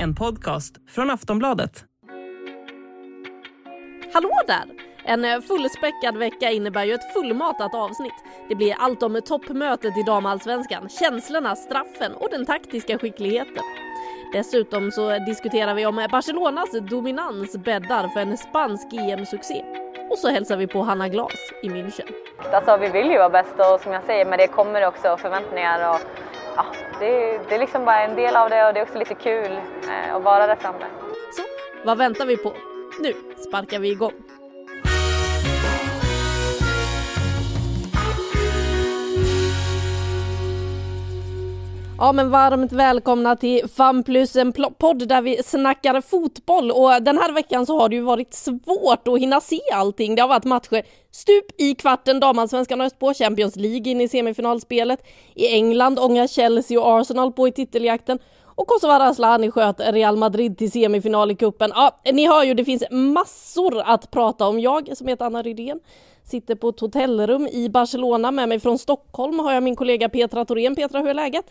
En podcast från Aftonbladet. Hallå där! En eh, fullspäckad vecka innebär ju ett fullmatat avsnitt. Det blir allt om toppmötet i damallsvenskan, känslorna, straffen och den taktiska skickligheten. Dessutom så diskuterar vi om Barcelonas dominans bäddar för en spansk EM-succé. Och så hälsar vi på Hanna Glas i München. Alltså, vi vill ju vara bäst och som jag säger, men det kommer också förväntningar och ja, det, det är liksom bara en del av det och det är också lite kul eh, att vara där framme. Så, vad väntar vi på? Nu sparkar vi igång. Ja men varmt välkomna till FAM plus en podd där vi snackar fotboll och den här veckan så har det ju varit svårt att hinna se allting. Det har varit matcher stup i kvarten, damallsvenskan har på Champions League in i semifinalspelet. I England ångar Chelsea och Arsenal på i titeljakten och Kosovare Asllani sköt Real Madrid till semifinal i kuppen. Ja, ni hör ju, det finns massor att prata om. Jag som heter Anna Rydén sitter på ett hotellrum i Barcelona. Med mig från Stockholm har jag min kollega Petra Thorén. Petra, hur är läget?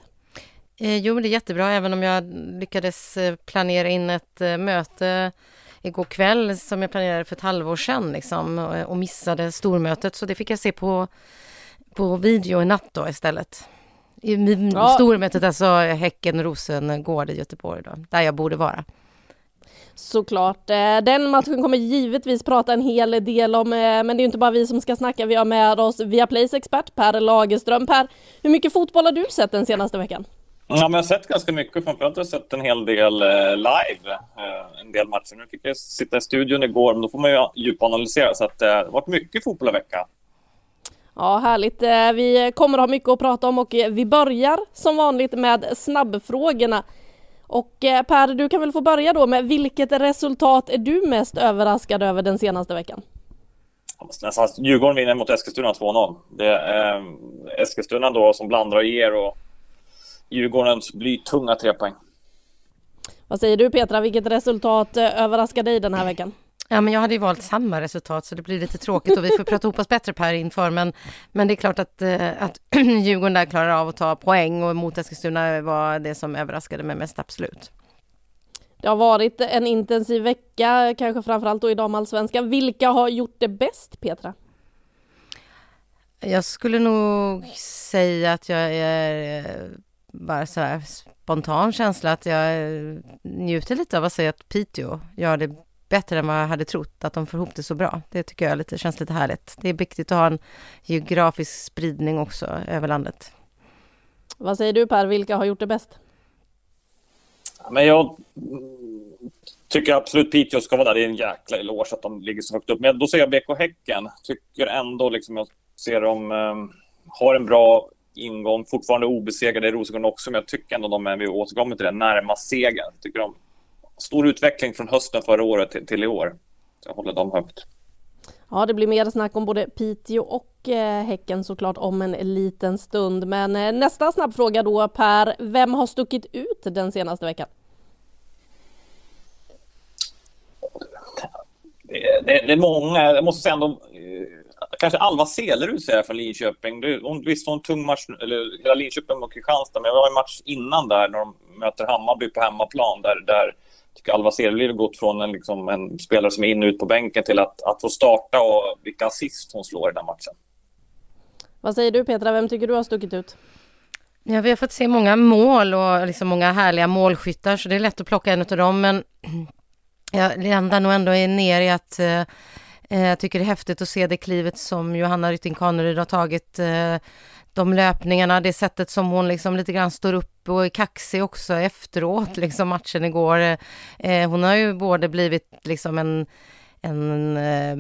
Eh, jo, men det är jättebra, även om jag lyckades eh, planera in ett eh, möte igår kväll som jag planerade för ett halvår sedan liksom, och, missade stormötet. Så det fick jag se på, på video i natt då istället. I ja. stormötet, alltså Häcken-Rosengård i Göteborg då, där jag borde vara. Såklart. Den matchen kommer givetvis prata en hel del om, men det är inte bara vi som ska snacka. Vi har med oss Viaplays expert Per Lagerström. Per, hur mycket fotboll har du sett den senaste veckan? Ja, men jag har sett ganska mycket. Framförallt har jag sett en hel del eh, live. Eh, en del matcher. Nu fick jag sitta i studion igår, men då får man ju djupanalysera. Så att, eh, det har varit mycket fotboll i veckan. Ja, härligt. Vi kommer att ha mycket att prata om och vi börjar som vanligt med snabbfrågorna. Och Per, du kan väl få börja då med vilket resultat är du mest överraskad över den senaste veckan? Nästan Djurgården vinner mot Eskilstuna 2-0. Det är Eskilstuna då som blandar och ger och Djurgårdens blytunga tre poäng. Vad säger du Petra, vilket resultat eh, överraskar dig den här veckan? Ja, men jag hade ju valt samma resultat så det blir lite tråkigt och vi får prata ihop oss bättre Per inför. Men, men det är klart att, eh, att Djurgården där klarar av att ta poäng och mot Eskilstuna var det som överraskade mig mest absolut. Det har varit en intensiv vecka, kanske framförallt då i damallsvenskan. Vilka har gjort det bäst, Petra? Jag skulle nog säga att jag är eh, bara så här spontan känsla att jag njuter lite av att säga att Piteå gör det bättre än vad jag hade trott, att de får ihop det så bra. Det tycker jag lite, känns lite härligt. Det är viktigt att ha en geografisk spridning också över landet. Vad säger du Per, vilka har gjort det bäst? Men jag tycker absolut Piteå ska vara där. Det är en jäkla eloge att de ligger så högt upp. Men då säger jag BK Häcken. Tycker ändå liksom jag ser dem um, har en bra ingång. Fortfarande obesegrade i Rosengård också, men jag tycker ändå de är, vi återkommer till det, närmast segern. Tycker de stor utveckling från hösten förra året till, till i år. Så jag håller dem högt. Ja, det blir mer snack om både Piteå och eh, Häcken såklart om en liten stund. Men eh, nästa snabbfråga då Per, vem har stuckit ut den senaste veckan? Det, det, det är många, jag måste säga ändå, eh, kanske Alva Selerud säger från Linköping. Det, hon, visst var en tung match, eller hela Linköping och Kristianstad, men det var en match innan där när de möter Hammarby på hemmaplan där, där tycker Alva Selerud har gått från en, liksom, en spelare som är in och ut på bänken till att, att få starta och vilka assist hon slår i den matchen. Vad säger du Petra, vem tycker du har stuckit ut? Ja, vi har fått se många mål och liksom många härliga målskyttar så det är lätt att plocka en av dem men jag landar nog ändå ner i att Eh, jag tycker det är häftigt att se det klivet som Johanna Rytting Kaneryd har tagit. Eh, de löpningarna, det sättet som hon liksom lite grann står upp och är kaxig också efteråt, liksom matchen igår. Eh, hon har ju både blivit liksom en en eh,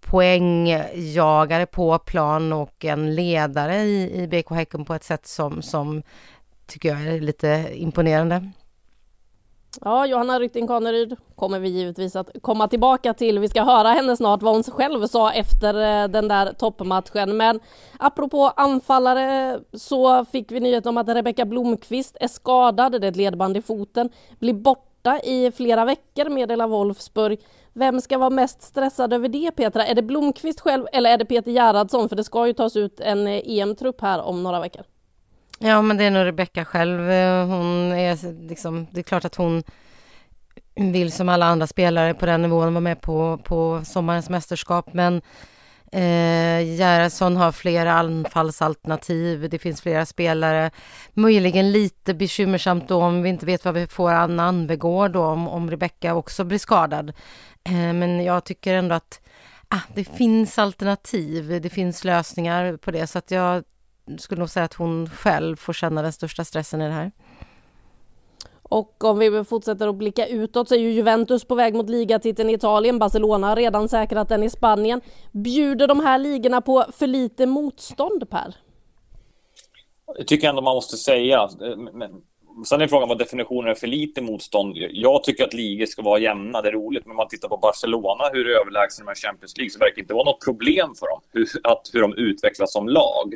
poängjagare på plan och en ledare i, i BK Häcken på ett sätt som, som tycker jag är lite imponerande. Ja, Johanna Rytting Kaneryd kommer vi givetvis att komma tillbaka till. Vi ska höra henne snart vad hon själv sa efter eh, den där toppmatchen. Men apropå anfallare så fick vi nyheten om att Rebecka Blomqvist är skadad. Det är ett ledband i foten. Blir borta i flera veckor meddelar Wolfsburg. Vem ska vara mest stressad över det Petra? Är det Blomqvist själv eller är det Peter Gerhardsson? För det ska ju tas ut en eh, e EM-trupp här om några veckor. Ja, men det är nog Rebecka själv. Hon är liksom, det är klart att hon vill som alla andra spelare på den nivån vara med på, på sommarens mästerskap, men eh, Gerhardsson har flera anfallsalternativ. Det finns flera spelare. Möjligen lite bekymmersamt då om vi inte vet vad vi får Anna Anvegård då, om, om Rebecka också blir skadad. Eh, men jag tycker ändå att ah, det finns alternativ. Det finns lösningar på det, så att jag skulle nog säga att hon själv får känna den största stressen i det här. Och om vi fortsätter att blicka utåt så är ju Juventus på väg mot ligatiteln i Italien. Barcelona har redan säkrat den i Spanien. Bjuder de här ligorna på för lite motstånd, Per? Det tycker jag ändå man måste säga. Men sen är frågan vad definitionen är för lite motstånd. Jag tycker att ligor ska vara jämna, det är roligt. Men om man tittar på Barcelona, hur överlägsna de är i Champions League, så verkar det inte vara något problem för dem, hur, att, hur de utvecklas som lag.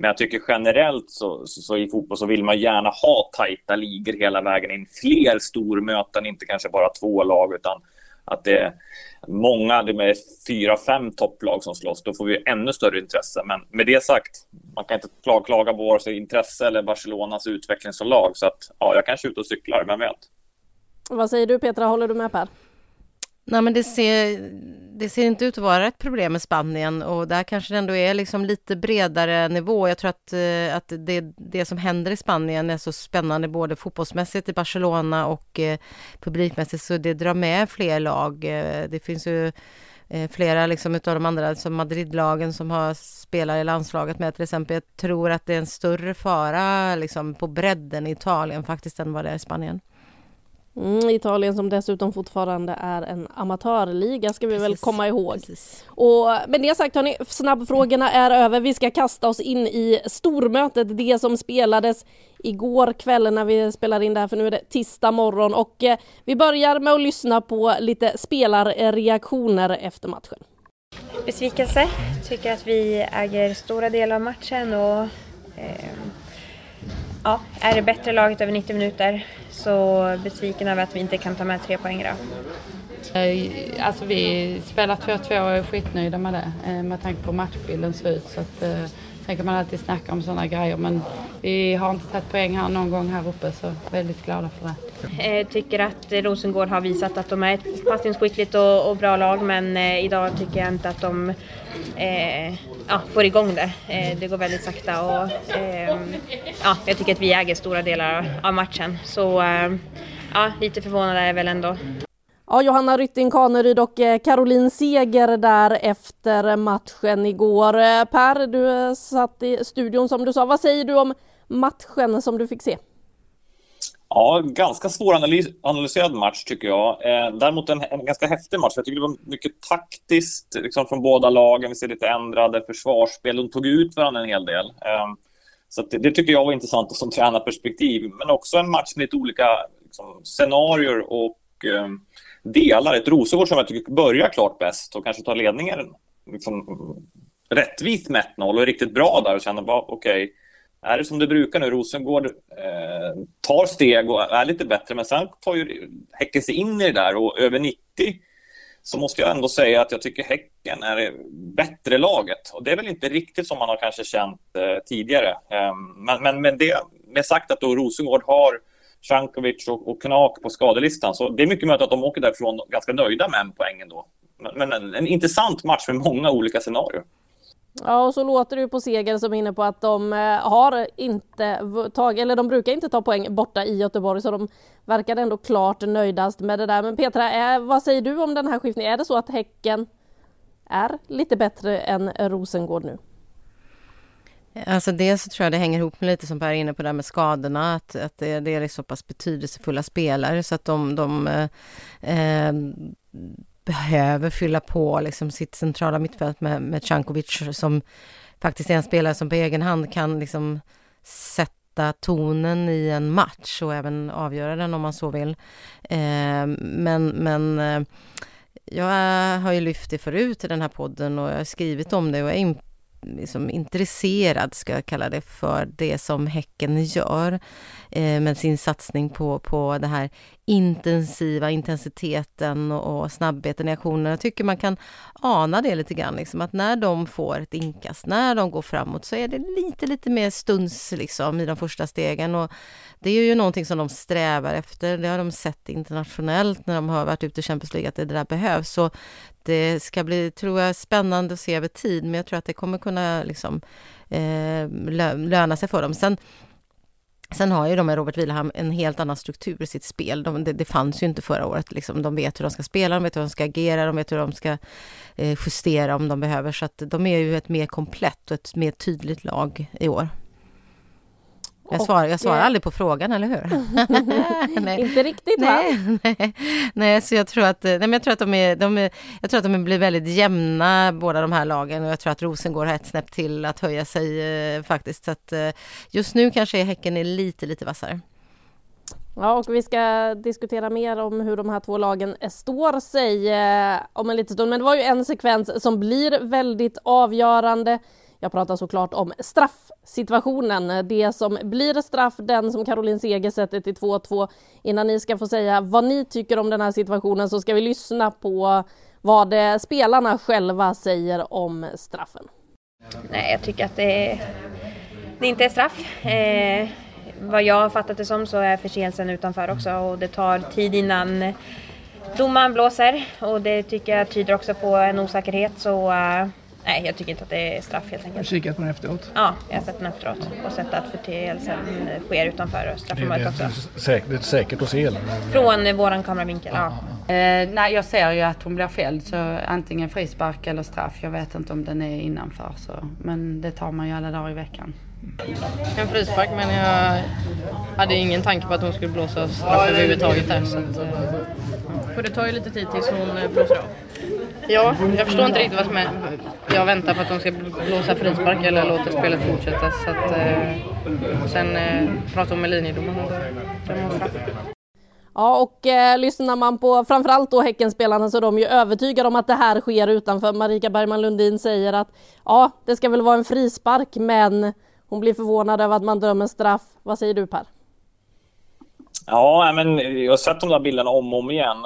Men jag tycker generellt så, så, så, i fotboll så vill man gärna ha tajta ligor hela vägen in. Fler stormöten, inte kanske bara två lag utan att det är många, det är fyra, fem topplag som slåss. Då får vi ännu större intresse. Men med det sagt, man kan inte klaga på vare sig intresse eller Barcelonas utveckling som lag. Så att ja, jag kanske är ute och cyklar, vem vet? Vad säger du Petra, håller du med Per? Nej, men det ser, det ser inte ut att vara ett problem med Spanien och där kanske det ändå är liksom lite bredare nivå. Jag tror att, eh, att det, det som händer i Spanien är så spännande både fotbollsmässigt i Barcelona och eh, publikmässigt så det drar med fler lag. Eh, det finns ju eh, flera liksom utav de andra, som Madridlagen som har spelare i landslaget med till exempel. Jag tror att det är en större fara liksom på bredden i Italien faktiskt än vad det är i Spanien. Mm, Italien som dessutom fortfarande är en amatörliga ska vi precis, väl komma ihåg. Och med det sagt hörni, snabbfrågorna är över. Vi ska kasta oss in i stormötet, det som spelades igår kväll när vi spelar in det här för nu är det tisdag morgon och eh, vi börjar med att lyssna på lite spelarreaktioner efter matchen. Besvikelse, tycker att vi äger stora delar av matchen och eh, ja, är det bättre laget över 90 minuter så besviken över att vi inte kan ta med tre poäng idag. Eh, alltså vi spelar 2-2 och är skitnöjda med det eh, med tanke på matchbilden ser ut. Så att, eh, sen kan man alltid snacka om sådana grejer men vi har inte tagit poäng här någon gång här uppe så väldigt glada för det. Jag tycker att Rosengård har visat att de är ett passningsskickligt och, och bra lag men eh, idag tycker jag inte att de eh, ja, får igång det. Eh, det går väldigt sakta och eh, ja, jag tycker att vi äger stora delar av matchen. Så eh, ja, lite förvånad är jag väl ändå. Ja, Johanna Rytting Kaneryd och eh, Caroline Seger där efter matchen igår. Eh, per, du eh, satt i studion som du sa. Vad säger du om matchen som du fick se? Ja, ganska svåranalyserad match tycker jag. Eh, däremot en, en, ganska häftig match. Jag tycker det var mycket taktiskt liksom från båda lagen. Vi ser lite ändrade försvarsspel. De tog ut varandra en hel del. Eh, så det, det, tycker jag var intressant som tränarperspektiv. Men också en match med lite olika liksom, scenarier och eh, delar. Ett Rosengård som jag tycker börjar klart bäst och kanske tar ledningen liksom, rättvist med 1-0 och är riktigt bra där och känner bara okej. Okay, är det som det brukar nu, Rosengård eh, tar steg och är lite bättre, men sen tar ju Häcken sig in i det där och över 90 så måste jag ändå säga att jag tycker Häcken är det bättre laget. Och det är väl inte riktigt som man har kanske känt eh, tidigare. Eh, men, men med det med sagt att då Rosengård har Cankovic och, och Knak på skadelistan, så det är mycket möjligt att de åker därifrån ganska nöjda med en poäng ändå. Men, men en, en intressant match med många olika scenarier. Ja, och så låter det på Seger som är inne på att de eh, har inte tagit, eller de brukar inte ta poäng borta i Göteborg, så de verkar ändå klart nöjdast med det där. Men Petra, är, vad säger du om den här skiftningen? Är det så att Häcken är lite bättre än Rosengård nu? Alltså dels så tror jag det hänger ihop med lite som Per är inne på där med skadorna, att, att det, det är så pass betydelsefulla spelare så att de, de eh, behöver fylla på liksom sitt centrala mittfält med, med Cankovic som faktiskt är en spelare som på egen hand kan liksom sätta tonen i en match och även avgöra den om man så vill. Eh, men men eh, jag har ju lyft det förut i den här podden och jag har skrivit om det och är liksom intresserad, ska jag kalla det, för det som Häcken gör eh, med sin satsning på, på det här intensiva intensiteten och, och snabbheten i aktionerna. Jag tycker man kan ana det lite grann, liksom, att när de får ett inkast, när de går framåt så är det lite, lite mer stuns liksom, i de första stegen. Och det är ju någonting som de strävar efter. Det har de sett internationellt när de har varit ute i Champions League, att det där behövs. Så det ska bli, tror jag, spännande att se över tid, men jag tror att det kommer kunna liksom, eh, löna sig för dem. Sen Sen har ju de med Robert Wilhelm en helt annan struktur i sitt spel. De, det, det, fanns ju inte förra året. Liksom. De vet hur de ska spela, de vet hur de ska agera, de vet hur de ska eh, justera om de behöver. Så att de är ju ett mer komplett och ett mer tydligt lag i år. Jag svarar, jag svarar aldrig på frågan, eller hur? Inte riktigt va? Nej, nej, så jag tror att, nej, men jag tror att de, är, de är, jag tror att de blir väldigt jämna båda de här lagen och jag tror att Rosengård har ett snäpp till att höja sig eh, faktiskt. Så att, eh, just nu kanske Häcken är lite, lite vassare. Ja, och vi ska diskutera mer om hur de här två lagen står sig eh, om en liten stund. Men det var ju en sekvens som blir väldigt avgörande. Jag pratar såklart om straffsituationen. Det som blir straff, den som Caroline Seger sätter till 2-2. Innan ni ska få säga vad ni tycker om den här situationen så ska vi lyssna på vad spelarna själva säger om straffen. Nej, jag tycker att det, det inte är straff. Eh, vad jag har fattat det som så är förseelsen utanför också och det tar tid innan domaren blåser och det tycker jag tyder också på en osäkerhet så eh, Nej, jag tycker inte att det är straff helt enkelt. Har du kikat på den efteråt? Ja, jag har sett den efteråt och sett att förteelsen sker utanför straffområdet också. Det är, det är säkert att se? Eller? Från våran kameravinkel, ja. ja. Eh, nej, jag ser ju att hon blir fälld så antingen frispark eller straff. Jag vet inte om den är innanför så. Men det tar man ju alla dagar i veckan. En frispark men jag hade ingen tanke på att hon skulle blåsa straff överhuvudtaget där. Så att, eh, och det tar ju lite tid tills hon eh, blåser av. Ja, jag förstår inte riktigt vad som är. Jag väntar på att de ska blåsa frispark eller låta spelet fortsätta. Så att, eh, sen eh, pratar hon med linjedomaren Ja, och eh, lyssnar man på framförallt då Häckenspelarna så är de ju övertygade om att det här sker utanför. Marika Bergman Lundin säger att ja, det ska väl vara en frispark, men hon blir förvånad över att man dömer straff. Vad säger du Per? Ja, men jag har sett de där bilderna om och om igen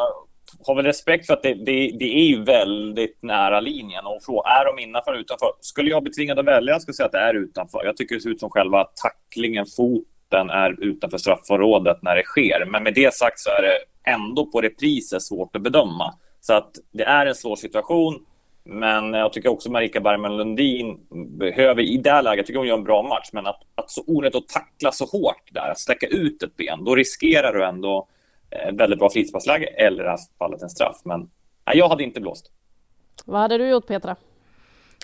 har väl respekt för att det, det, det, är ju väldigt nära linjen och fråga, är de innanför eller utanför? Skulle jag bli tvingad att välja, jag skulle säga att det är utanför. Jag tycker det ser ut som själva tacklingen, foten, är utanför straffområdet när det sker. Men med det sagt så är det ändå på repriser svårt att bedöma. Så att det är en svår situation. Men jag tycker också Marika Bergman Lundin behöver i det läget, jag tycker hon gör en bra match, men att, att så onödigt att tackla så hårt där, att sträcka ut ett ben, då riskerar du ändå väldigt bra frisparksläge eller i alla fallet en straff. Men nej, jag hade inte blåst. Vad hade du gjort Petra?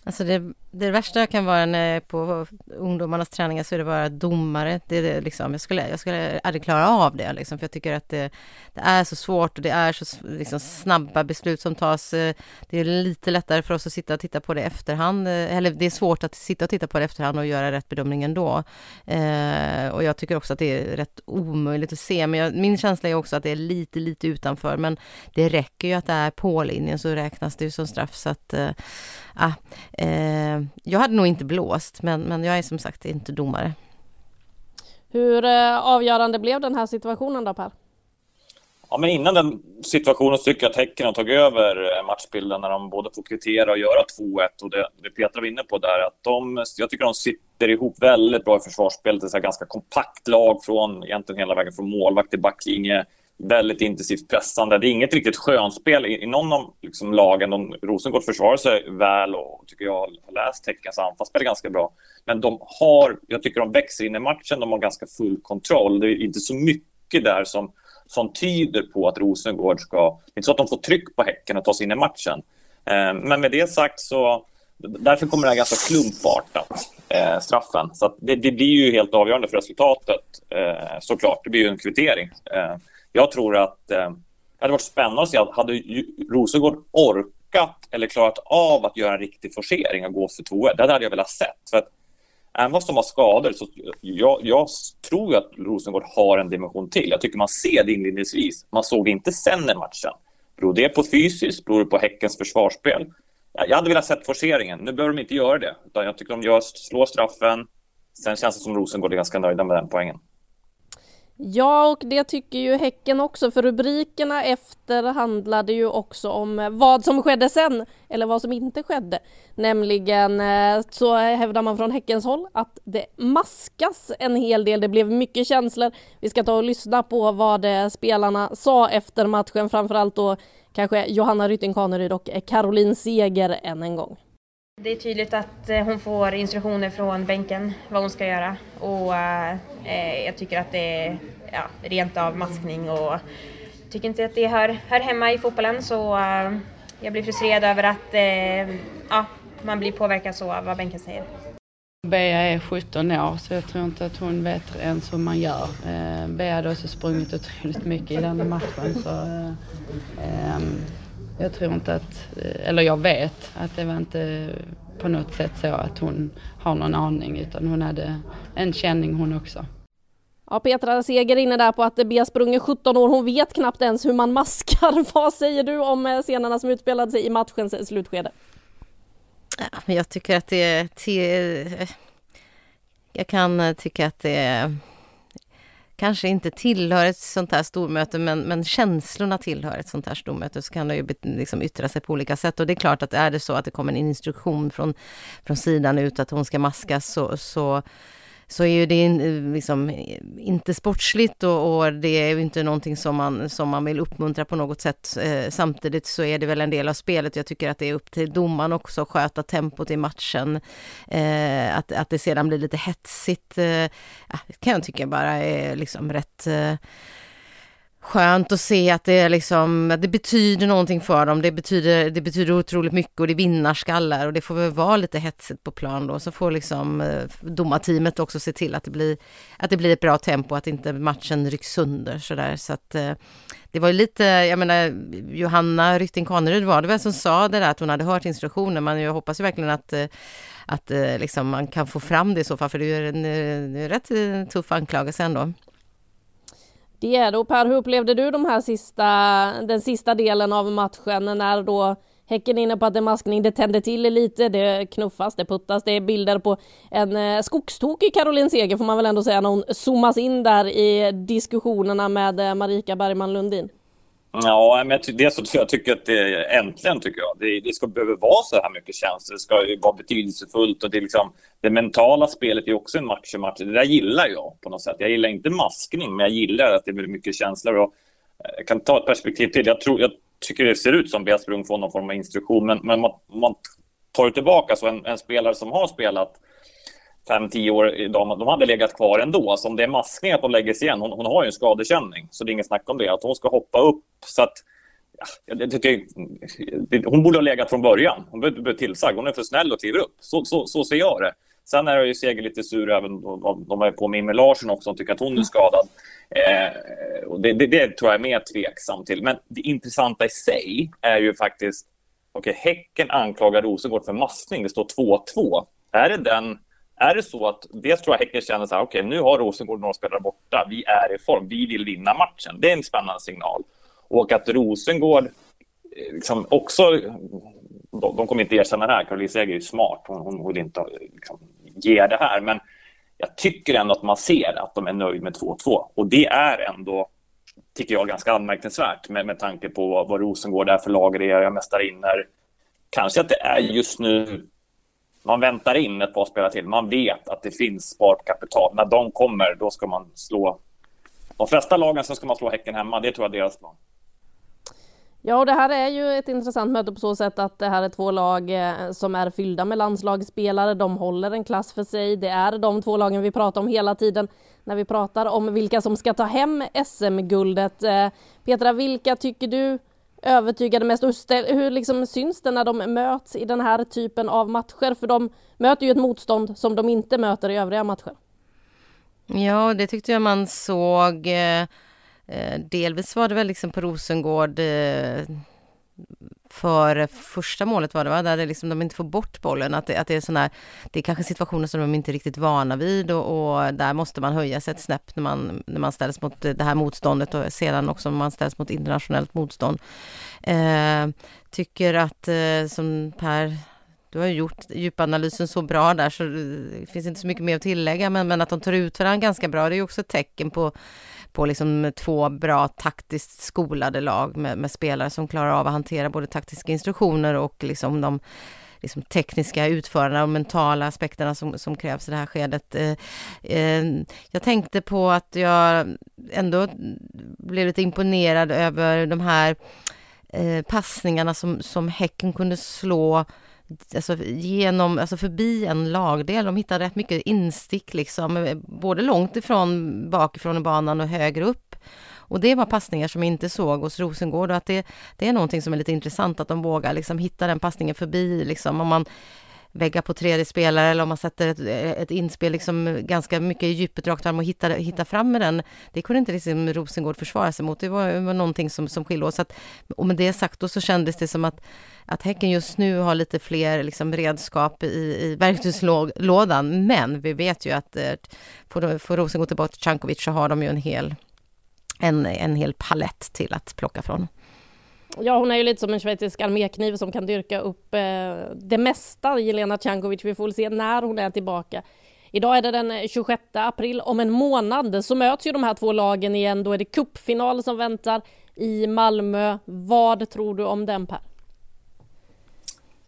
Alltså det, det värsta kan vara när på ungdomarnas träningar så är det bara domare. Det, det liksom, jag, skulle, jag skulle aldrig klara av det, liksom, för jag tycker att det, det, är så svårt och det är så liksom, snabba beslut som tas. Det är lite lättare för oss att sitta och titta på det i efterhand. Eller det är svårt att sitta och titta på det i efterhand och göra rätt bedömning ändå. Eh, och jag tycker också att det är rätt omöjligt att se. Men jag, min känsla är också att det är lite, lite utanför. Men det räcker ju att det är på linjen så räknas det ju som straff. Så att, eh, ah, eh, jag hade nog inte blåst, men, men jag är som sagt inte domare. Hur eh, avgörande blev den här situationen då Per? Ja, men innan den situationen så tycker jag att Häcken har tagit över eh, matchbilden när de både får kvittera och göra 2-1 och det, det Petra var inne på där att de, jag tycker de sitter ihop väldigt bra i försvarsspelet. Det är ett ganska kompakt lag från egentligen hela vägen från målvakt till backlinje väldigt intensivt pressande. Det är inget riktigt skönspel i, i någon av liksom, lagen. De, Rosengård försvarar sig väl och tycker jag har läst Häckens anfallsspel ganska bra. Men de har, jag tycker de växer in i matchen, de har ganska full kontroll. Det är inte så mycket där som, som tyder på att Rosengård ska... Det är inte så att de får tryck på Häcken och ta sig in i matchen. Eh, men med det sagt så Därför kommer det här ganska klumpartat, eh, straffen. Så det, det, blir ju helt avgörande för resultatet, eh, såklart. Det blir ju en kvittering. Eh, jag tror att eh, Det hade varit spännande att se, hade Rosengård orkat eller klarat av att göra en riktig forcering och gå för 2-1? Det hade jag velat sett. För att även fast de har skador så jag, jag tror att Rosengård har en dimension till. Jag tycker man ser det inledningsvis. Man såg det inte sen i matchen. Beror det på fysiskt? Beror det på Häckens försvarsspel? Jag hade velat sett forceringen. Nu behöver de inte göra det. Utan jag tycker de gör, slår straffen. Sen känns det som Rosengård är ganska nöjda med den poängen. Ja, och det tycker ju Häcken också, för rubrikerna efter handlade ju också om eh, vad som skedde sen, eller vad som inte skedde. Nämligen eh, så hävdar man från Häckens håll att det maskas en hel del, det blev mycket känslor. Vi ska ta och lyssna på vad eh, spelarna sa efter matchen, framförallt då kanske Johanna Rytting Kaneryd och Caroline Seger än en gång. Det är tydligt att eh, hon får instruktioner från bänken vad hon ska göra och eh, eh, jag tycker att det är ja, rent av maskning och tycker inte att det hör, hör hemma i fotbollen så eh, jag blir frustrerad över att eh, ja, man blir påverkad så av vad bänken säger. Bea är 17 år så jag tror inte att hon vet ens hur man gör. Eh, Bea hade också sprungit otroligt mycket i den matchen så eh, ehm, jag tror inte att, eller jag vet att det var inte på något sätt så att hon har någon aning utan hon hade en känning hon också. Ja, Petra Seger inne där på att Bea Sprung är 17 år, hon vet knappt ens hur man maskar. Vad säger du om eh, scenerna som utspelade sig i matchens slutskede? Ja, jag tycker att det är. Jag kan tycka att det är kanske inte tillhör ett sånt här stormöte men, men känslorna tillhör ett sånt här stormöte så kan det ju liksom yttra sig på olika sätt. Och det är klart att är det så att det kommer en instruktion från, från sidan ut att hon ska maskas så, så så är ju det eh, liksom inte sportsligt och, och, det är ju inte någonting som man, som man vill uppmuntra på något sätt. Eh, samtidigt så är det väl en del av spelet. Jag tycker att det är upp till domaren också att sköta tempot i matchen. Eh, att, att det sedan blir lite hetsigt, eh, kan jag tycka bara är liksom rätt eh, skönt att se att det, liksom, det betyder någonting för dem. Det betyder, det betyder otroligt mycket och det är vinnarskallar och det får väl vara lite hetsigt på plan då. Så får liksom eh, domarteamet också se till att det blir, att det blir ett bra tempo, att inte matchen rycks sönder sådär. Så att eh, det var lite, jag menar Johanna Rytting Kaneryd var det väl som sa det där att hon hade hört instruktioner. Men jag hoppas ju verkligen att eh, att liksom man kan få fram det i så fall, för det är en, en rätt tuff anklagelse ändå. Det är det. Och Per, hur upplevde du de här sista, den sista delen av matchen när då Häcken är inne på att det är maskning, det tänder till lite, det knuffas, det puttas, det är bilder på en eh, skogstokig Caroline Seger får man väl ändå säga när hon zoomas in där i diskussionerna med eh, Marika Bergman Lundin. Ja, men dels så jag tycker att det äntligen tycker jag. Det, det ska behöva vara så här mycket känslor. Det ska vara betydelsefullt och det, liksom, det mentala spelet är också en match i match. Det där gillar jag på något sätt. Jag gillar inte maskning, men jag gillar att det blir mycket känslor. Och eh, jag kan ta ett perspektiv till. Jag, tror, jag tycker det ser ut som Bea Sprung får någon form av instruktion, men, men man, man tar tillbaka så en, en spelare som har spelat fem, tio år idag, de hade legat kvar ändå. Så om det är maskning att de lägger sig igen, hon, hon har ju en skadekänning, så det är inget snack om det. Att hon ska hoppa upp så att Ja, det, det, det, hon borde ha legat från början. Hon borde bli tillsagd. Hon är för snäll och kliver upp. Så, så, så ser jag det. Sen är ju Seger lite sur även de, är på Mimmi Larsson också och tycker att hon är skadad. Eh, och det, det, det, tror jag är mer tveksam till. Men det intressanta i sig är ju faktiskt... Okej, okay, Häcken anklagar Rosengård för maskning. Det står 2-2. Är det den är det så att dels tror jag Häcken känner så här, okej, okay, nu har Rosengård några spelare borta, vi är i form, vi vill vinna matchen. Det är en spännande signal. Och att Rosengård eh, liksom också, de, de kommer inte erkänna det här, Caroline Seger är ju smart, hon, hon vill inte liksom, ge det här, men jag tycker ändå att man ser att de är nöjda med 2-2 och det är ändå, tycker jag, ganska anmärkningsvärt med, med tanke på vad, vad Rosengård är för lag, det är mästarinnor. Kanske att det är just nu man väntar in ett par spelare till. Man vet att det finns sparkapital. När de kommer, då ska man slå... De flesta lagen så ska man slå Häcken hemma. Det tror jag är deras plan. Ja, och det här är ju ett intressant möte på så sätt att det här är två lag eh, som är fyllda med landslagsspelare. De håller en klass för sig. Det är de två lagen vi pratar om hela tiden när vi pratar om vilka som ska ta hem SM-guldet. Eh, Petra, vilka tycker du övertygade mest? Hur liksom syns det när de möts i den här typen av matcher? För de möter ju ett motstånd som de inte möter i övriga matcher. Ja, det tyckte jag man såg. Eh, eh delvis var det väl liksom på Rosengård eh, för första målet var det va, där det liksom, de inte får bort bollen, att det, att det är sådana det är kanske situationer som de inte är riktigt vana vid och, och, där måste man höja sig ett snäpp när man, när man ställs mot det här motståndet och sedan också när man ställs mot internationellt motstånd. Eh, tycker att, eh, som Per du har gjort djupanalysen så bra där så det finns inte så mycket mer att tillägga men, men att de tar ut varandra ganska bra det är också ett tecken på på liksom två bra taktiskt skolade lag med, med, spelare som klarar av att hantera både taktiska instruktioner och liksom de liksom tekniska utförarna och mentala aspekterna som, som krävs i det här skedet. Eh, eh, jag tänkte på att jag ändå blev lite imponerad över de här eh, passningarna som, som Häcken kunde slå alltså genom, alltså förbi en lagdel. De hittade rätt mycket instick liksom, eh, både långt ifrån bakifrån i banan och högre upp. Och det var passningar som inte såg hos Rosengård och att det, det är någonting som är lite intressant att de vågar liksom hitta den passningen förbi liksom. Om man väggar på tredje spelare eller om man sätter ett, eh, ett inspel liksom ganska mycket i djupet rakt fram och hittar, hittar fram med den. Det kunde inte liksom Rosengård försvara sig mot. Det var, det var någonting som, som skilde oss. Att, och med det sagt då så kändes det som att, att Häcken just nu har lite fler liksom redskap i, i verktygslådan. Men vi vet ju att eh, får, får Rosengård tillbaka till Cankovic så har de ju en hel, en, en hel palett till att plocka från. Ja, hon är ju lite som en schweizisk armékniv som kan dyrka upp eh, det mesta, Jelena Cankovic. Vi får väl se när hon är tillbaka. Idag är det den eh, 26 april. Om en månad så möts ju de här två lagen igen. Då är det cupfinal som väntar i Malmö. Vad tror du om den Per?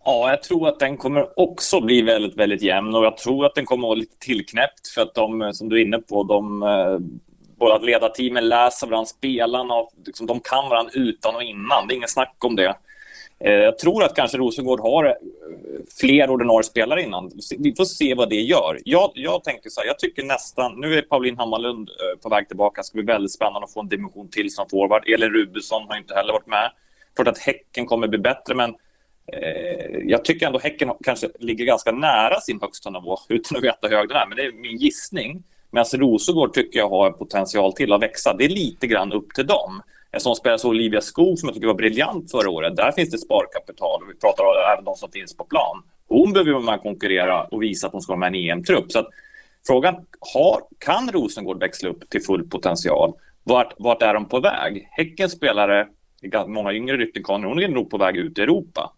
Ja, jag tror att den kommer också bli väldigt, väldigt jämn och jag tror att den kommer att vara lite tillknäppt för att de, eh, som du är inne på, de eh, fotboll, att att ledarteamen läser varandra, spelarna, liksom, de kan varandra utan och innan. Det är inget snack om det. Eh, jag tror att kanske Rosengård har eh, fler ordinarie spelare innan. Vi får se vad det gör. Jag, jag tänker så här, jag tycker nästan... Nu är Pauline Hammarlund eh, på väg tillbaka. Det ska bli väldigt spännande att få en dimension till som forward. Elin Rubensson har inte heller varit med. Klart att Häcken kommer bli bättre, men eh, jag tycker ändå Häcken kanske ligger ganska nära sin högsta nivå utan att veta hur hög den är. Men det är min gissning. Medan alltså, Rosengård tycker jag har potential till att växa. Det är lite grann upp till dem. En sån spelare som Olivia Skog som jag tycker var briljant förra året. Där finns det sparkapital. och Vi pratar om även de som finns på plan. Hon behöver vara med och konkurrera och visa att hon ska vara med i en EM-trupp. Så att frågan har, kan Rosengård växla upp till full potential? Vart, vart är de på väg? Häckens spelare, många yngre rykten, hon är nog på väg ut i Europa.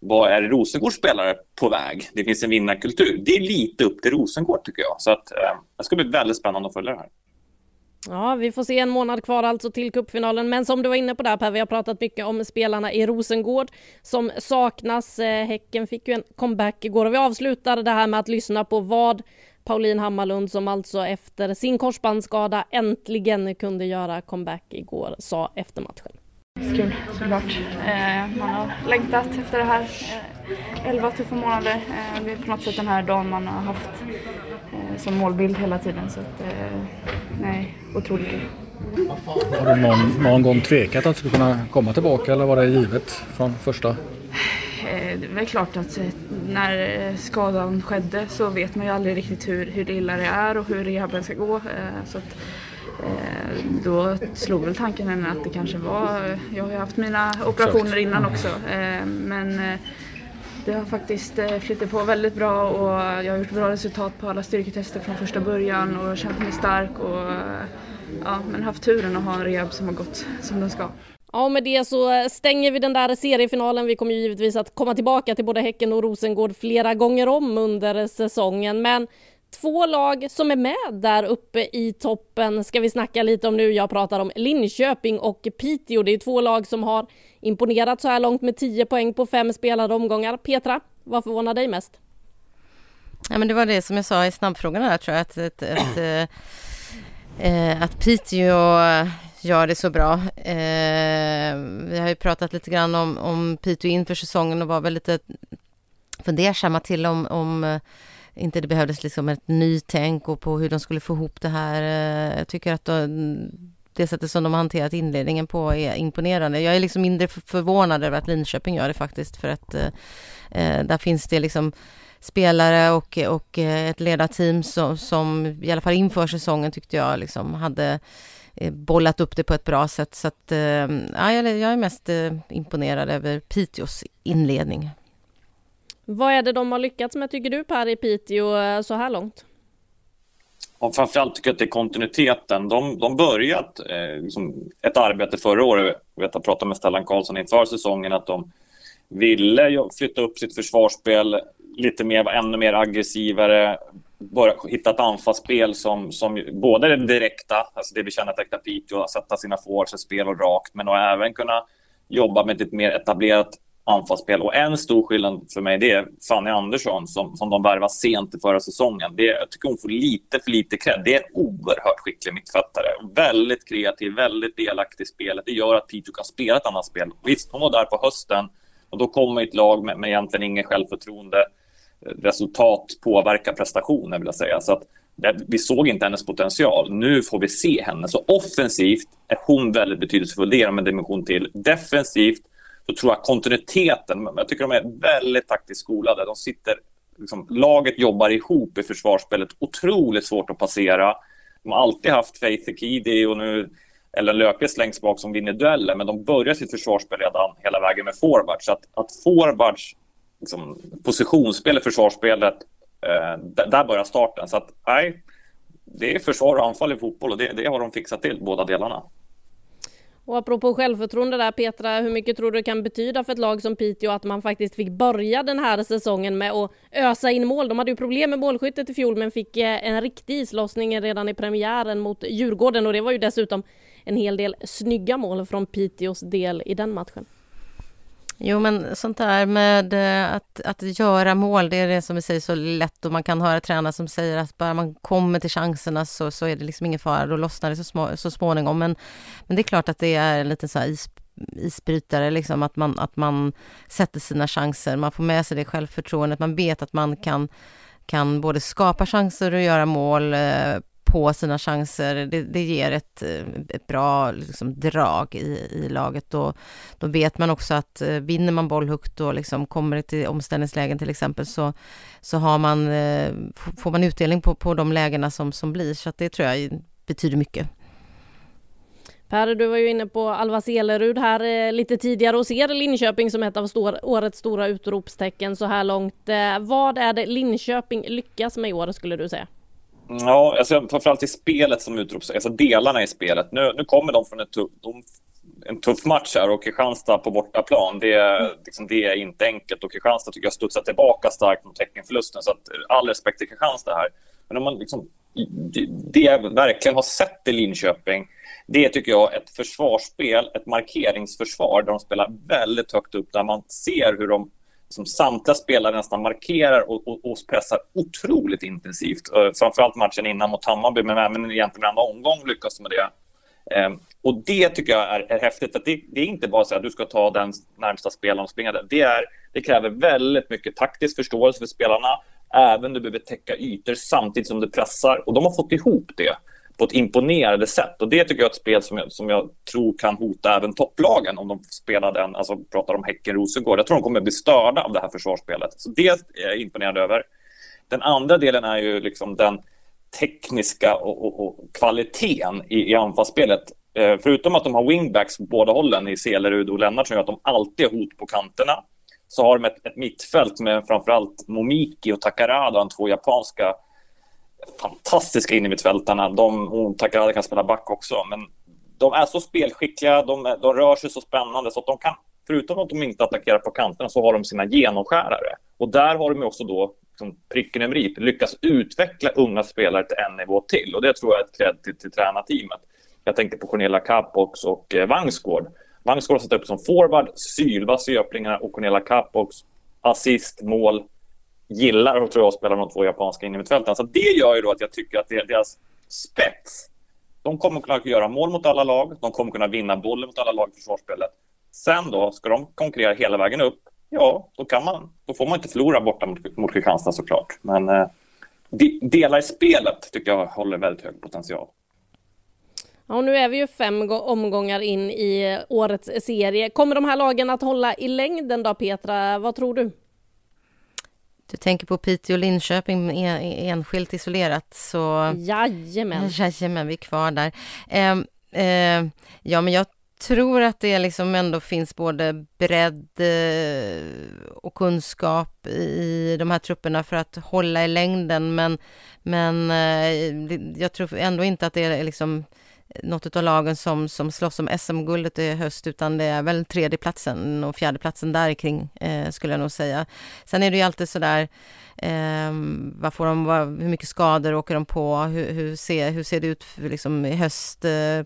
Vad är Rosengårds spelare på väg? Det finns en vinnarkultur. Det är lite upp till Rosengård tycker jag. Så att, eh, det ska bli väldigt spännande att följa det här. Ja, vi får se en månad kvar alltså till cupfinalen. Men som du var inne på där Per, vi har pratat mycket om spelarna i Rosengård som saknas. Eh, Häcken fick ju en comeback igår och vi avslutar det här med att lyssna på vad Pauline Hammarlund som alltså efter sin korsbandsskada äntligen kunde göra comeback igår sa efter matchen. Kul såklart. Eh, man har längtat efter det här. Eh, 11 tuffa månader. Eh, det är på något sätt den här dagen man har haft eh, som målbild hela tiden. Så att, eh, nej, otroligt kul. Har du någon, någon gång tvekat att du skulle kunna komma tillbaka eller var det givet från första? Eh, det är väl klart att när skadan skedde så vet man ju aldrig riktigt hur, hur illa det är och hur rehaben ska gå. Så att, Eh, då slog väl tanken att det kanske var, jag har ju haft mina operationer innan också, eh, men eh, det har faktiskt flyttat på väldigt bra och jag har gjort bra resultat på alla styrketester från första början och känt mig stark och ja, men haft turen att ha en rehab som har gått som den ska. Ja, och med det så stänger vi den där seriefinalen. Vi kommer givetvis att komma tillbaka till både Häcken och Rosengård flera gånger om under säsongen, men Två lag som är med där uppe i toppen ska vi snacka lite om nu. Jag pratar om Linköping och Piteå. Det är två lag som har imponerat så här långt med 10 poäng på fem spelade omgångar. Petra, vad förvånar dig mest? Ja, men det var det som jag sa i snabbfrågorna där tror jag, att, att, att, äh, att Piteå gör det så bra. Äh, vi har ju pratat lite grann om, om Piteå inför säsongen och var väl lite fundersamma till om, om inte det behövdes liksom ett nytänk och på hur de skulle få ihop det här. Eh, jag tycker att de, det sättet som de har hanterat inledningen på är imponerande. Jag är liksom mindre förvånad över att Linköping gör det faktiskt för att eh, eh där finns det liksom spelare och, och eh, ett ledarteam som, som i alla fall inför säsongen tyckte jag liksom hade bollat upp det på ett bra sätt. Så att, eh, ja, jag är mest imponerad över Piteås inledning. Vad är det de har lyckats med tycker du Per i Piteå eh, så här långt? Och framförallt tycker jag att det är kontinuiteten. De, de börjat eh, liksom ett arbete förra året. Jag vet, pratade med Stellan Karlsson inför säsongen att de ville flytta upp sitt försvarsspel lite mer, vara ännu mer aggressivare, börja hitta ett anfallsspel som, som både det direkta, alltså det vi känner att Piteå, sätta sina forwards spel och rakt, men att även kunna jobba med ett mer etablerat anfallsspel. Och en stor skillnad för mig det är Fanny Andersson som, som de värvade sent i förra säsongen. Det, jag tycker hon får lite för lite cred. Det är en oerhört skicklig mittfältare. Väldigt kreativ, väldigt delaktig i spelet. Det gör att Piteå kan spela ett annat spel. Visst, hon var där på hösten och då kommer ett lag med, med egentligen inget självförtroende. Resultat påverkar prestationen vill jag säga. Så att vi såg inte hennes potential. Nu får vi se henne. Så offensivt är hon väldigt betydelsefull. Det ger en dimension till. Defensivt så tror jag kontinuiteten, jag tycker de är väldigt taktiskt skolade. De sitter, liksom, laget jobbar ihop i försvarsspelet, otroligt svårt att passera. De har alltid haft Faith Ekidi och nu Ellen Löfqvist längst bak som vinner dueller, men de börjar sitt försvarsspel redan hela vägen med forwards. Så att, att forwards liksom, positionsspel i försvarsspelet, eh, där börjar starten. Så att, nej, det är försvar och anfall i fotboll och det, det har de fixat till, båda delarna. Och apropå självförtroende där Petra, hur mycket tror du det kan betyda för ett lag som Piteå att man faktiskt fick börja den här säsongen med att ösa in mål? De hade ju problem med målskyttet i fjol men fick eh, en riktig islossning redan i premiären mot Djurgården och det var ju dessutom en hel del snygga mål från Piteås del i den matchen. Jo, men sånt där med eh, att, att göra mål, det är det som i sig så lätt och man kan höra tränare som säger att bara man kommer till chanserna så, så är det liksom ingen fara, då lossnar det så, små, så småningom. Men, men det är klart att det är en liten så is, isbrytare, liksom att man, att man sätter sina chanser, man får med sig det självförtroendet, man vet att man kan kan både skapa chanser och göra mål eh, på sina chanser. Det, det ger ett, eh, ett bra liksom, drag i, i laget. Och då vet man också att eh, vinner man boll högt och liksom kommer till omställningslägen till exempel så, så har man, eh, får man utdelning på, på de lägena som, som blir. Så att det tror jag betyder mycket. Per, du var ju inne på Alva Selerud här eh, lite tidigare och ser Linköping som ett av stor, årets stora utropstecken så här långt. Eh, vad är det Linköping lyckas med i år skulle du säga? Ja, alltså, framförallt i spelet som utrops, alltså delarna i spelet. Nu, nu kommer de från en tuff, de, en tuff match här och Kristianstad på bortaplan. Det, är, liksom, det är inte enkelt och Kristianstad tycker jag studsar tillbaka starkt mot Häckenförlusten. Så att, all respekt till Kristianstad här. Men om man liksom, det, det jag verkligen har sett i Linköping det tycker jag ett försvarsspel, ett markeringsförsvar där de spelar väldigt högt upp, där man ser hur de som samtliga spelare nästan markerar och, och, och pressar otroligt intensivt. Uh, framförallt matchen innan mot Hammarby, men även egentligen varenda omgång lyckas de med det. Um, och det tycker jag är, är häftigt. för det, det, är inte bara så att du ska ta den närmsta spelaren och springa Det, är, det kräver väldigt mycket taktisk förståelse för spelarna. Även du behöver täcka ytor samtidigt som du pressar. Och de har fått ihop det på ett imponerande sätt. Och det tycker jag är ett spel som jag, som jag tror kan hota även topplagen om de spelar den, alltså pratar om Häcken-Rosengård. Jag tror de kommer bli störda av det här försvarsspelet. Så det är jag imponerad över. Den andra delen är ju liksom den tekniska och, och, och kvaliteten i, i anfallsspelet. Eh, förutom att de har wingbacks på båda hållen i Selerud och Lennart som gör att de alltid har hot på kanterna så har de ett, ett mittfält med framförallt Momiki och Takarada, de två japanska fantastiska innermittfältarna. De, hon Takarada kan spela back också, men de är så spelskickliga, de, de rör sig så spännande så att de kan, förutom att de inte attackerar på kanterna, så har de sina genomskärare. Och där har de också då, som pricken över i, lyckats utveckla unga spelare till en nivå till. Och det tror jag är ett cred till, till tränarteamet. Jag tänker på Cornelia Capox och eh, Vangsgård. Vangsgård har satt upp som forward, sylvass i öppningarna och Cornelia Capox assist, mål, gillar att tror jag spela de två japanska innermittfältarna. Så det gör ju då att jag tycker att deras spets, de kommer kunna göra mål mot alla lag, de kommer kunna vinna bollen mot alla lag i försvarsspelet. Sen då, ska de konkurrera hela vägen upp, ja, då, kan man, då får man inte förlora borta mot, mot Kristianstad såklart. Men eh, de, delar i spelet tycker jag håller väldigt hög potential. Ja, nu är vi ju fem omgångar in i eh, årets serie. Kommer de här lagen att hålla i längden då, Petra? Vad tror du? Du tänker på Piteå och Linköping enskilt isolerat så... Jajamän! Jajamän, vi är kvar där. Eh, Eh, ja, men jag tror att det liksom ändå finns både bredd eh, och kunskap i de här trupperna för att hålla i längden, men, men eh, jag tror ändå inte att det är liksom något av lagen som, som slåss om SM-guldet i höst, utan det är väl tredjeplatsen och fjärdeplatsen där kring eh, skulle jag nog säga. Sen är det ju alltid sådär, eh, vad får de, vad, hur mycket skador åker de på, hur, hur, ser, hur ser det ut liksom i höst? Eh,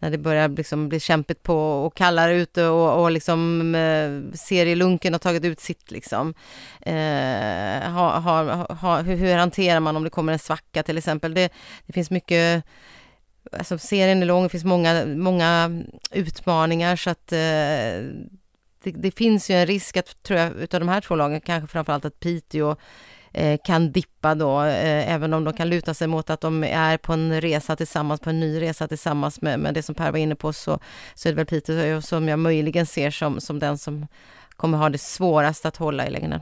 när det börjar liksom bli kämpigt på och kallare ute och, och liksom eh, serielunken har tagit ut sitt liksom. Eh, ha, ha, ha, hur, hur hanterar man om det kommer en svacka till exempel? Det, det finns mycket Alltså serien är lång, det finns många, många utmaningar så att eh, det, det, finns ju en risk att, tror jag, utav de här två lagen, kanske framförallt att Piteå eh, kan dippa då, eh, även om de kan luta sig mot att de är på en resa tillsammans, på en ny resa tillsammans med, med det som Per var inne på, så, så är det väl Piteå som jag möjligen ser som, som den som kommer ha det svårast att hålla i längden.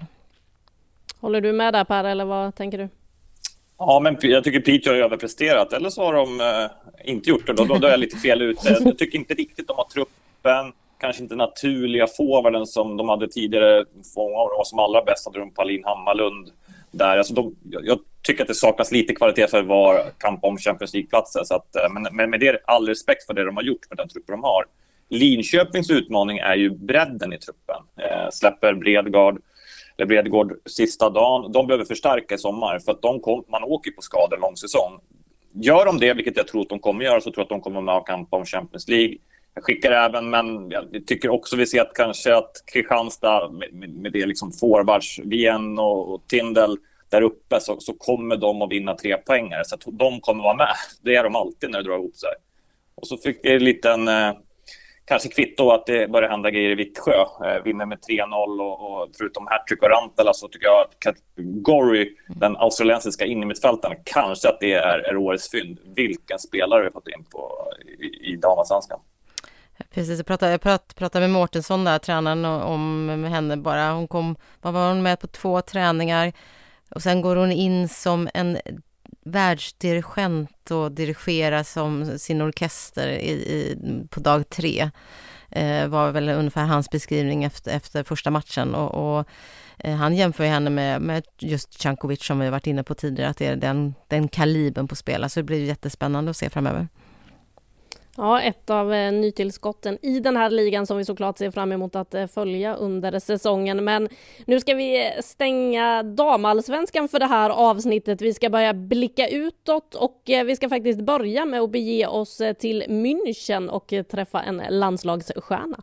Håller du med där Per, eller vad tänker du? Ja, men jag tycker Piteå har överpresterat. Eller så har de eh, inte gjort det. Då, då, då är jag lite fel ute. Jag tycker inte riktigt de har truppen. Kanske inte naturliga forwarden som de hade tidigare. Många av dem var som allra bäst hade de Paulin Hammarlund där. Alltså de, jag tycker att det saknas lite kvalitet för vara kamp om Champions League-platser. Så att, eh, men, men med det, all respekt för det de har gjort med den truppen de har. Linköpings utmaning är ju bredden i truppen. Eh, släpper Bredgard, Bredgård sista dagen. De behöver förstärka i sommar för att de kom, man åker på skador lång säsong. Gör de det, vilket jag tror att de kommer göra, så tror jag att de kommer med och kampa om Champions League. Jag skickar även, men jag tycker också vi ser att kanske att Kristianstad med, med det liksom forwards, Wien och, och Tindel där uppe så, så, kommer de att vinna tre poängare. Så att de kommer vara med. Det är de alltid när det drar ihop sig. Och så fick vi en liten eh, kanske kvitto att det börjar hända grejer i Vittsjö. Eh, vinner med 3-0 och, och, förutom hattrick och Rantala så tycker jag att Gory, den australiensiska innermittfältaren, kanske att det är, är årets fynd. Vilken spelare vi fått in på, i, i damallsvenskan. Precis, jag pratade, jag pratade, med Mårtensson där, tränaren, om henne bara. Hon kom, vad var hon med på två träningar och sen går hon in som en världsdirigent och dirigera som sin orkester i, i, på dag tre. Eh, var väl ungefär hans beskrivning efter, efter första matchen och, och eh, han jämför henne med, med just Cankovic som vi varit inne på tidigare, att det är den, den kalibern på spel. Så det blir jättespännande att se framöver. Ja, ett av eh, nytillskotten i den här ligan som vi såklart ser fram emot att eh, följa under säsongen. Men nu ska vi eh, stänga damallsvenskan för det här avsnittet. Vi ska börja blicka utåt och eh, vi ska faktiskt börja med att bege oss eh, till München och eh, träffa en landslagsstjärna.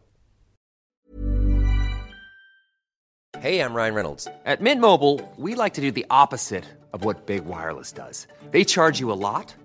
Hej, jag Ryan Reynolds. På Midmobile vill vi like to do opposite of vad Big Wireless gör. De laddar dig mycket.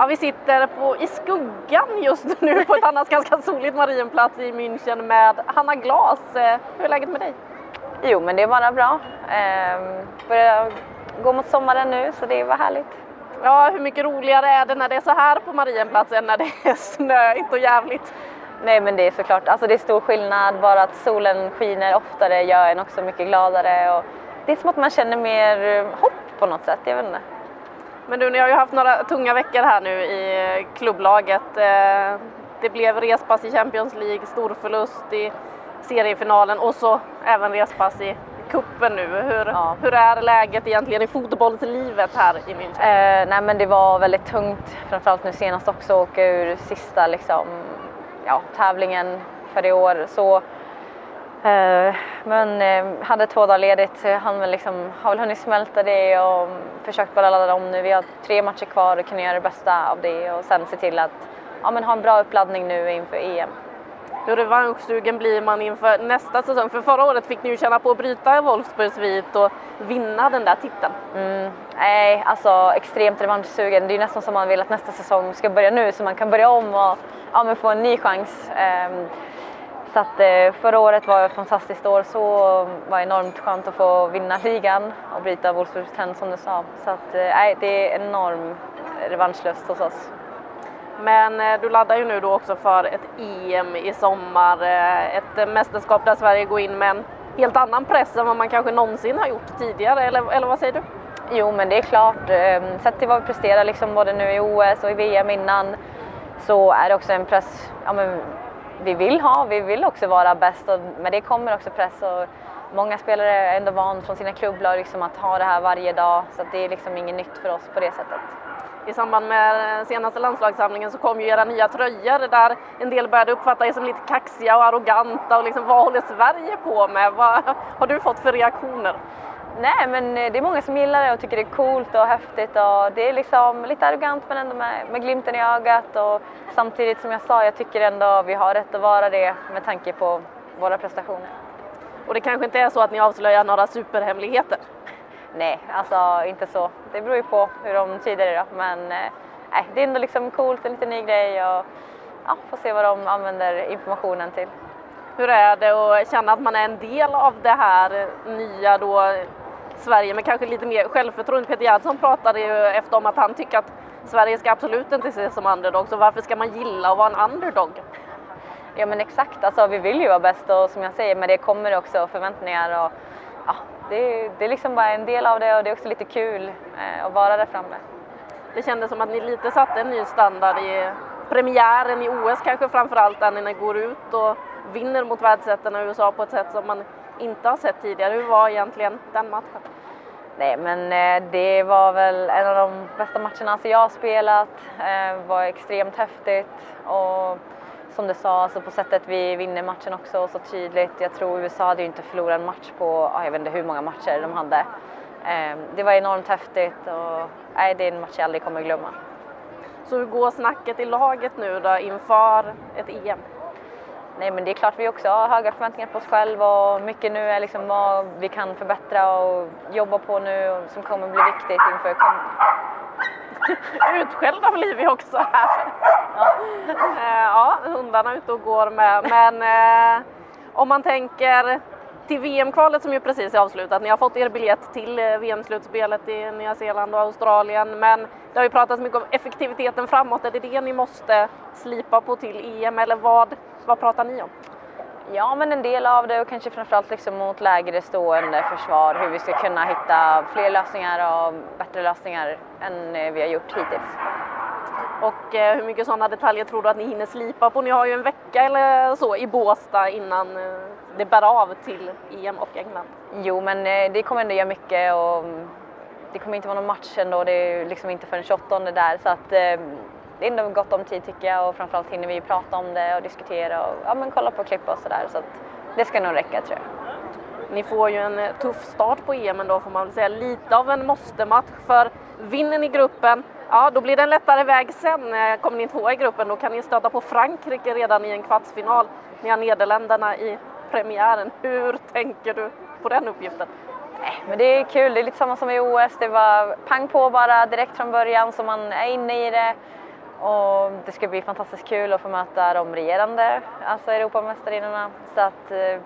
Ja, vi sitter på, i skuggan just nu på ett annat ganska soligt Marienplats i München med Hanna Glas. Eh, hur är läget med dig? Jo, men det är bara bra. Ehm, börjar gå mot sommaren nu, så det var härligt. Ja, hur mycket roligare är det när det är så här på Marienplats än när det är snöigt och jävligt? Nej, men det är såklart, alltså det är stor skillnad. Bara att solen skiner oftare gör en också mycket gladare. Och det är som att man känner mer hopp på något sätt, jag vet inte. Men du, ni har ju haft några tunga veckor här nu i klubblaget. Eh, det blev respass i Champions League, stor förlust i seriefinalen och så även respass i kuppen nu. Hur, ja. hur är läget egentligen i fotbollslivet här i München? Eh, nej men det var väldigt tungt, framförallt nu senast också, åka ur sista liksom, ja, tävlingen för i år. Så Eh, men eh, hade två dagar ledigt, han väl liksom, har väl hunnit smälta det och försökt bara ladda om nu. Vi har tre matcher kvar och kan göra det bästa av det och sen se till att ja, men ha en bra uppladdning nu inför EM. Hur revanschsugen blir man inför nästa säsong? För förra året fick ni ju känna på att bryta Wolfsburgs svit och vinna den där titeln. Mm, nej, alltså extremt revanschsugen. Det är nästan som man vill att nästa säsong ska börja nu så man kan börja om och ja, få en ny chans. Um, Så att eh, förra året var ett fantastiskt år, så var enormt skönt att få vinna ligan och bryta Wolfsburgs trend som du sa. Så att, eh, det är enorm revanschlust hos oss. Men eh, du laddar ju nu då också för ett EM i sommar, ett mästerskap där Sverige går in med en helt annan press än vad man kanske någonsin har gjort tidigare, eller, eller vad säger du? Jo, men det är klart. Ehm, sett till vad vi presterar liksom både nu i OS och i VM innan så är det också en press ja, men vi vill ha. Vi vill också vara bäst och med det kommer också press. Och många spelare är ändå van från sina klubblag liksom att ha det här varje dag så det är liksom inget nytt för oss på det sättet. I samband med senaste landslagssamlingen så kom ju era nya tröjor där en del började uppfatta er som lite kaxiga och arroganta och liksom vad håller Sverige på med? Vad har du fått för reaktioner? Nej, men det är många som gillar det och tycker det är coolt och häftigt och det är liksom lite arrogant men ändå med, med glimten i ögat och samtidigt som jag sa, jag tycker ändå vi har rätt att vara det med tanke på våra prestationer. Och det kanske inte är så att ni avslöjar några superhemligheter? Nej, alltså inte så. Det beror ju på hur de tyder det då. Men eh, det är ändå liksom coolt, en liten ny grej och ja, får se vad de använder informationen till. Hur är det att känna att man är en del av det här nya då Sverige med kanske lite mer självförtroende? Peter Gerhardsson pratade ju efter om att han tycker att Sverige ska absolut inte ses som underdog, så varför ska man gilla att vara en underdog? Ja men exakt, alltså vi vill ju vara bäst och som jag säger, med det kommer också förväntningar och ja, det, det är liksom bara en del av det och det är också lite kul eh, att vara där framme. Det kändes som att ni lite satte en ny standard i premiären i OS kanske framförallt när ni går ut och vinner mot världsettorna i USA på ett sätt som man inte har sett tidigare. Hur var egentligen den matchen? Nej men eh, det var väl en av de bästa matcherna jag har spelat. Det eh, var extremt häftigt och som du sa, alltså på sättet vi vinner matchen också så tydligt. Jag tror USA hade ju inte förlorat en match på, jag vet inte hur många matcher de hade. Eh, det var enormt häftigt och nej, det är en match jag aldrig kommer glömma. Så hur går snacket i laget nu då inför ett EM? Nej men det är klart vi också har höga förväntningar på oss själva och mycket nu är liksom vad vi kan förbättra och jobba på nu och som kommer bli viktigt inför Utskällda blir vi också här. Ja. Eh, ja, hundarna är ute och går med. Men eh, om man tänker till VM-kvalet som ju precis är avslutat. Ni har fått er biljett till eh, VM-slutspelet i Nya Zeeland och Australien. Men det har ju pratats mycket om effektiviteten framåt. Är det det ni måste slipa på till EM eller vad, vad pratar ni om? Ja, men en del av det och kanske framförallt liksom mot lägre stående försvar, hur vi ska kunna hitta fler lösningar och bättre lösningar än eh, vi har gjort hittills. Och eh, hur mycket sådana detaljer tror du att ni hinner slipa på? Ni har ju en vecka eller så i Båstad innan eh, det bär av till EM och England. Jo, men det kommer ändå göra mycket och mm, det kommer inte vara någon match ändå. Det är liksom inte förrän 28 där så att det är ändå gott om tid tycker jag och framförallt hinner vi prata om det och diskutera och ja, men kolla på klipp och sådär. Så det ska nog räcka tror jag. Ni får ju en eh, tuff start på EM då får man väl säga. Lite av en måste-match för vinner ni gruppen, ja då blir det en lättare väg sen. Eh, kommer ni tvåa i gruppen då kan ni stöta på Frankrike redan i en kvartsfinal. Ni har Nederländerna i premiären. Hur tänker du på den uppgiften? Men det är kul, det är lite samma som i OS. Det var pang på bara direkt från början så man är inne i det. Och det ska bli fantastiskt kul att få möta de regerande, alltså Europamästarinnorna. Så att, eh,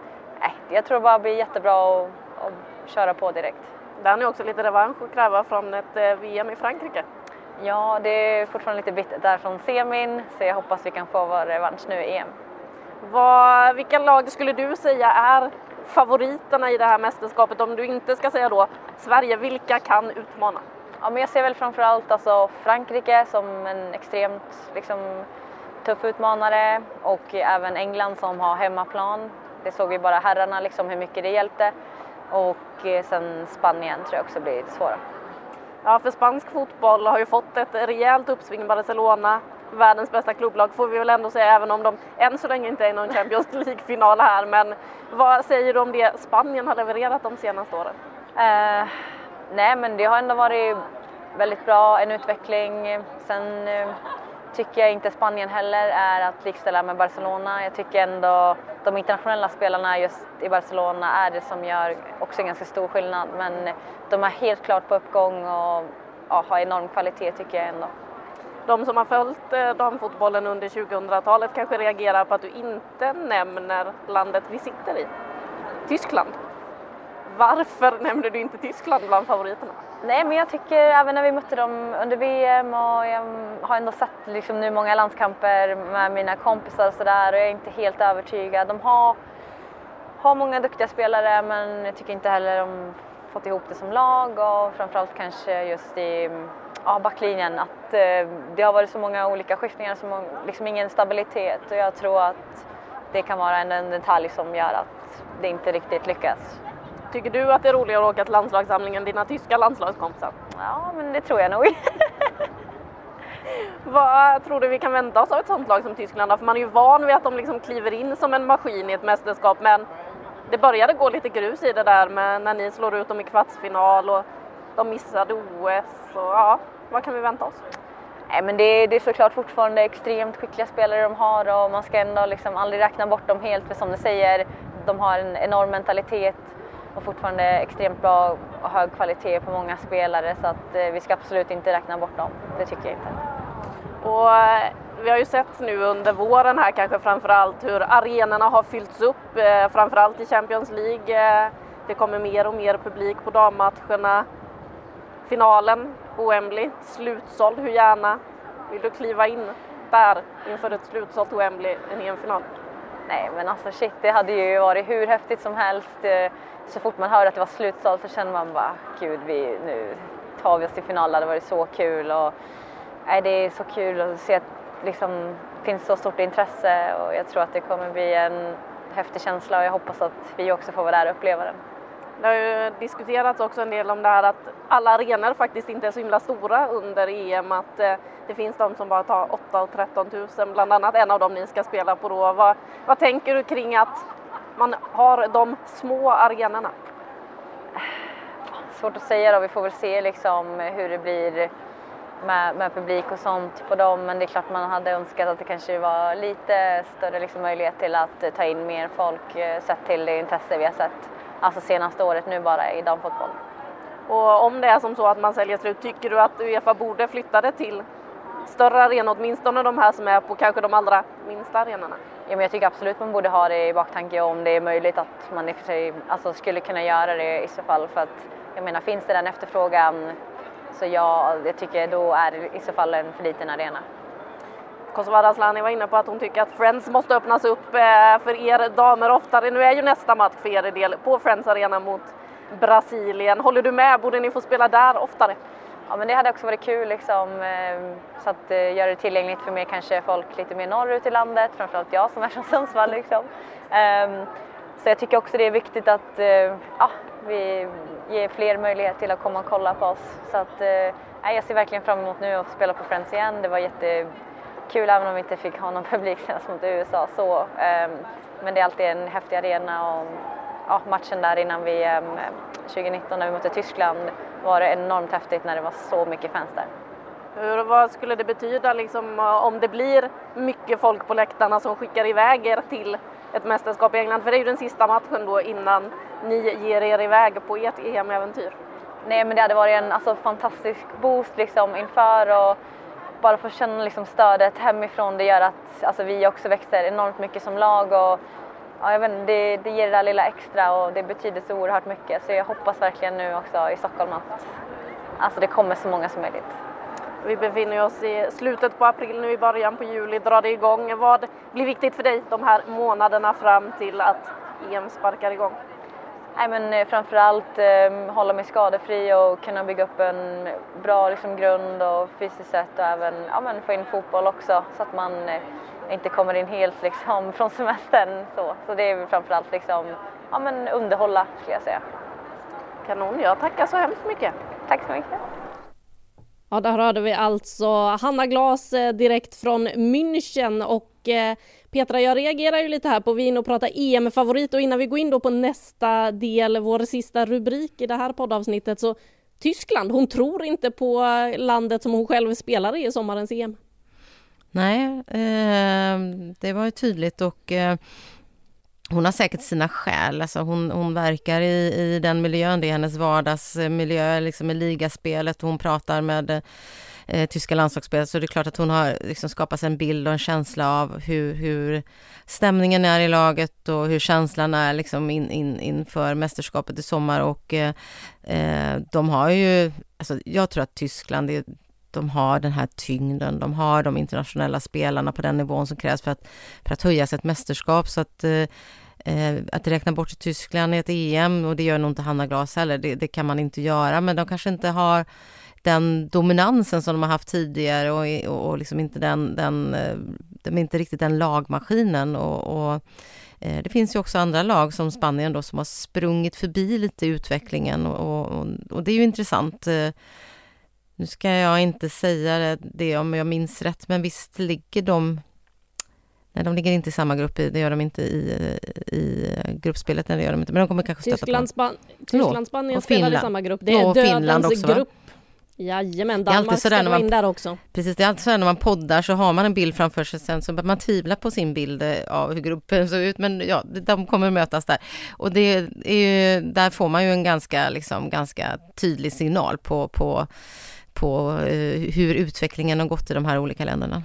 jag tror det bara blir jättebra att, att köra på direkt. Har ni också lite revansch att kräva från ett eh, VM i Frankrike. Ja, det är fortfarande lite bittert där från semin, så jag hoppas vi kan få vår revansch nu i EM. Vad, vilka lag skulle du säga är favoriterna i det här mästerskapet? Om du inte ska säga då Sverige, vilka kan utmana? Ja, men jag ser väl framförallt alltså Frankrike som en extremt liksom, tuff utmanare och även England som har hemmaplan. Det såg vi bara herrarna liksom hur mycket det hjälpte. Och eh, sen Spanien tror jag också blir svåra. Ja, för spansk fotboll har ju fått ett rejält uppsving. Barcelona, världens bästa klubblag får vi väl ändå säga, även om de än så länge inte är i någon Champions League-final här. Men vad säger du om det Spanien har levererat de senaste åren? Uh, nej, men det har ändå varit väldigt bra, en utveckling. Sen eh, tycker jag inte Spanien heller är att likställa med Barcelona. Jag tycker ändå de internationella spelarna just i Barcelona är det som gör också en ganska stor skillnad. Men de är helt klart på uppgång och ja, har enorm kvalitet tycker jag ändå. de som har följt eh, damfotbollen under 2000-talet kanske reagerar på att du inte nämner landet vi sitter i, Tyskland. Varför nämnde du inte Tyskland bland favoriterna? Nej, men jag tycker även när vi mötte dem under VM och jag har ändå sett liksom nu många landskamper med mina kompisar och sådär och jag är inte helt övertygad. De har, har många duktiga spelare men jag tycker inte heller de fått ihop det som lag och framförallt kanske just i ja, backlinjen att eh, det har varit så många olika skiftningar, så många, liksom ingen stabilitet och jag tror att det kan vara en, en detalj som gör att det inte riktigt lyckas. Tycker du att det är roligare att åka till landslagssamlingen än dina tyska landslagskompisar? Ja, men det tror jag nog. Vad tror du vi kan vänta oss av ett sånt lag som Tyskland? För man är ju van vid att de liksom kliver in som en maskin i ett mästerskap, men det började gå lite grus i det där med när ni slår ut dem i kvartsfinal och de missade OS. Och, ja, vad kan vi vänta oss? Nej, men det, det är såklart fortfarande extremt skickliga spelare de har och man ska ändå liksom aldrig räkna bort dem helt för som du säger, de har en enorm mentalitet och fortfarande extremt bra och hög kvalitet på många spelare så att eh, vi ska absolut inte räkna bort dem. Det tycker jag inte. Och eh, vi har ju sett nu under våren här kanske framförallt hur arenorna har fyllts upp, eh, framförallt i Champions League. Det kommer mer och mer publik på dammatcherna. Finalen på Wembley, slutsåld. Hur gärna vill du kliva in där inför ett slutsålt Wembley, en EM-final? Nej men alltså shit, det hade ju varit hur häftigt som helst så fort man hörde att det var slutsålt så kände man bara, gud vi, nu tar vi oss till final, det hade varit så kul. Och, nej, det är så kul att se att liksom, det finns så stort intresse och jag tror att det kommer bli en häftig känsla och jag hoppas att vi också får vara där och uppleva den. Det har ju diskuterats också en del om det här att alla arenor faktiskt inte är så himla stora under EM, att eh, det finns de som bara tar 8 och 13 000, bland annat en av dem ni ska spela på då. Vad, vad tänker du kring att man har de små arenorna? Svårt att säga då, vi får väl se liksom hur det blir med, med, publik och sånt på dem men det är klart man hade önskat att det kanske var lite större liksom möjlighet till att ta in mer folk eh, sett till det intresse vi har sett alltså senaste året nu bara i damfotboll. Och om det är som så att man säljer slut, tycker du att Uefa borde flytta det till större arenor, åtminstone de här som är på kanske de allra minsta arenorna? Ja, men jag tycker absolut man borde ha det i baktanke om det är möjligt att man i och för sig alltså, skulle kunna göra det i så fall. För att jag menar, finns det den efterfrågan så ja, jag tycker då är det i så fall en för liten arena. Kosovare Asllani var inne på att hon tycker att Friends måste öppnas upp eh, för er damer oftare. Nu är ju nästa match för er del på Friends Arena mot Brasilien. Håller du med? Borde ni få spela där oftare? Ja, men det hade också varit kul liksom, eh, så att eh, göra det tillgängligt för mer kanske folk lite mer norrut i landet, framförallt jag som är från Sundsvall. Liksom. Ehm, så jag tycker också det är viktigt att eh, ja, vi ger fler möjlighet till att komma och kolla på oss. Så att, jag ser verkligen fram emot nu att spela på Friends igen. Det var jättekul även om vi inte fick ha någon publik senast mot USA. Så, ehm, men det är alltid en häftig arena och ja, matchen där innan VM 2019 när vi mötte Tyskland var det enormt häftigt när det var så mycket fans där. Hur, vad skulle det betyda liksom, om det blir mycket folk på läktarna som skickar iväg er till ett mästerskap i England? För det är ju den sista matchen då innan ni ger er iväg på ert EM-äventyr. Nej men det hade varit en alltså, fantastisk boost liksom, inför och bara få känna liksom, stödet hemifrån det gör att alltså, vi också växer enormt mycket som lag och ja, jag vet det, det ger det där lilla extra och det betyder så oerhört mycket. Så jag hoppas verkligen nu också i Stockholm att alltså, det kommer så många som möjligt. Vi befinner oss i slutet på april, nu i början på juli drar det igång. Vad blir viktigt för dig de här månaderna fram till att EM sparkar igång? Nej, men eh, framförallt eh, hålla mig skadefri och kunna bygga upp en bra liksom, grund och fysiskt sett och även ja, men få in fotboll också så att man eh, inte kommer in helt liksom, från semestern. Så, så det är framförallt liksom, ja, men underhålla skulle jag säga. Kanon, jag tackar så hemskt mycket. Tack så mycket. Ja, där hörde vi alltså Hanna Glas eh, direkt från München och eh, Petra, jag reagerar ju lite här på vi är och pratar EM-favorit och innan vi går in då på nästa del, vår sista rubrik i det här poddavsnittet så Tyskland, hon tror inte på landet som hon själv spelar i sommarens EM. Nej, eh, det var ju tydligt och eh, hon har säkert sina skäl, alltså hon, hon verkar i, i den miljön, det är hennes vardagsmiljö, liksom i ligaspelet, hon pratar med eh, eh tyska landslagsspelare, så det är klart att hon har liksom skapat en bild och en känsla av hur, hur stämningen är i laget och hur känslan är liksom in, in, inför mästerskapet i sommar. Och eh, eh de har ju, alltså jag tror att Tyskland, det, de har den här tyngden, de har de internationella spelarna på den nivån som krävs för att, för att höja sig ett mästerskap. Så att, eh, eh, att räkna bort Tyskland i ett EM, och det gör nog inte Hanna Glas heller, det, det, kan man inte göra, men de kanske inte har den dominansen som de har haft tidigare och, och, och liksom inte den, den, eh, de är inte riktigt den lagmaskinen och, och eh, det finns ju också andra lag som Spanien då som har sprungit förbi lite i utvecklingen och, och, och det är ju intressant. Eh, nu ska jag inte säga det om jag minns rätt, men visst ligger de... Nej, de ligger inte i samma grupp, det gör de inte i, i gruppspelet, det gör de inte, men de kommer kanske stöta Tyskland, på Span Tyskland, Spanien spelar i samma grupp. Det är och Finland också, grupp. Va? Jajamän, Danmark ska vara in där också. Precis, det är alltid så när man poddar så har man en bild framför sig sen så man tvivlar på sin bild eh, av hur gruppen såg ut men ja, de kommer mötas där. Och det är ju, där får man ju en ganska, liksom, ganska tydlig signal på, på på eh, hur utvecklingen har gått i de här olika länderna.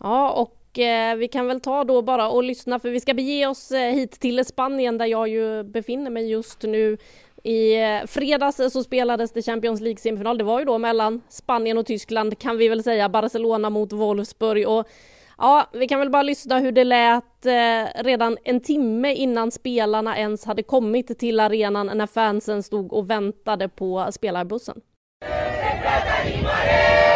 Ja, och eh, vi kan väl ta då bara och lyssna för vi ska bege oss eh, hit till Spanien där jag ju befinner mig just nu. I eh, fredags så spelades det Champions League semifinal. Det var ju då mellan Spanien och Tyskland kan vi väl säga. Barcelona mot Wolfsburg och Ja, vi kan väl bara lyssna hur det lät redan en timme innan spelarna ens hade kommit till arenan när fansen stod och väntade på spelarbussen. Se trata de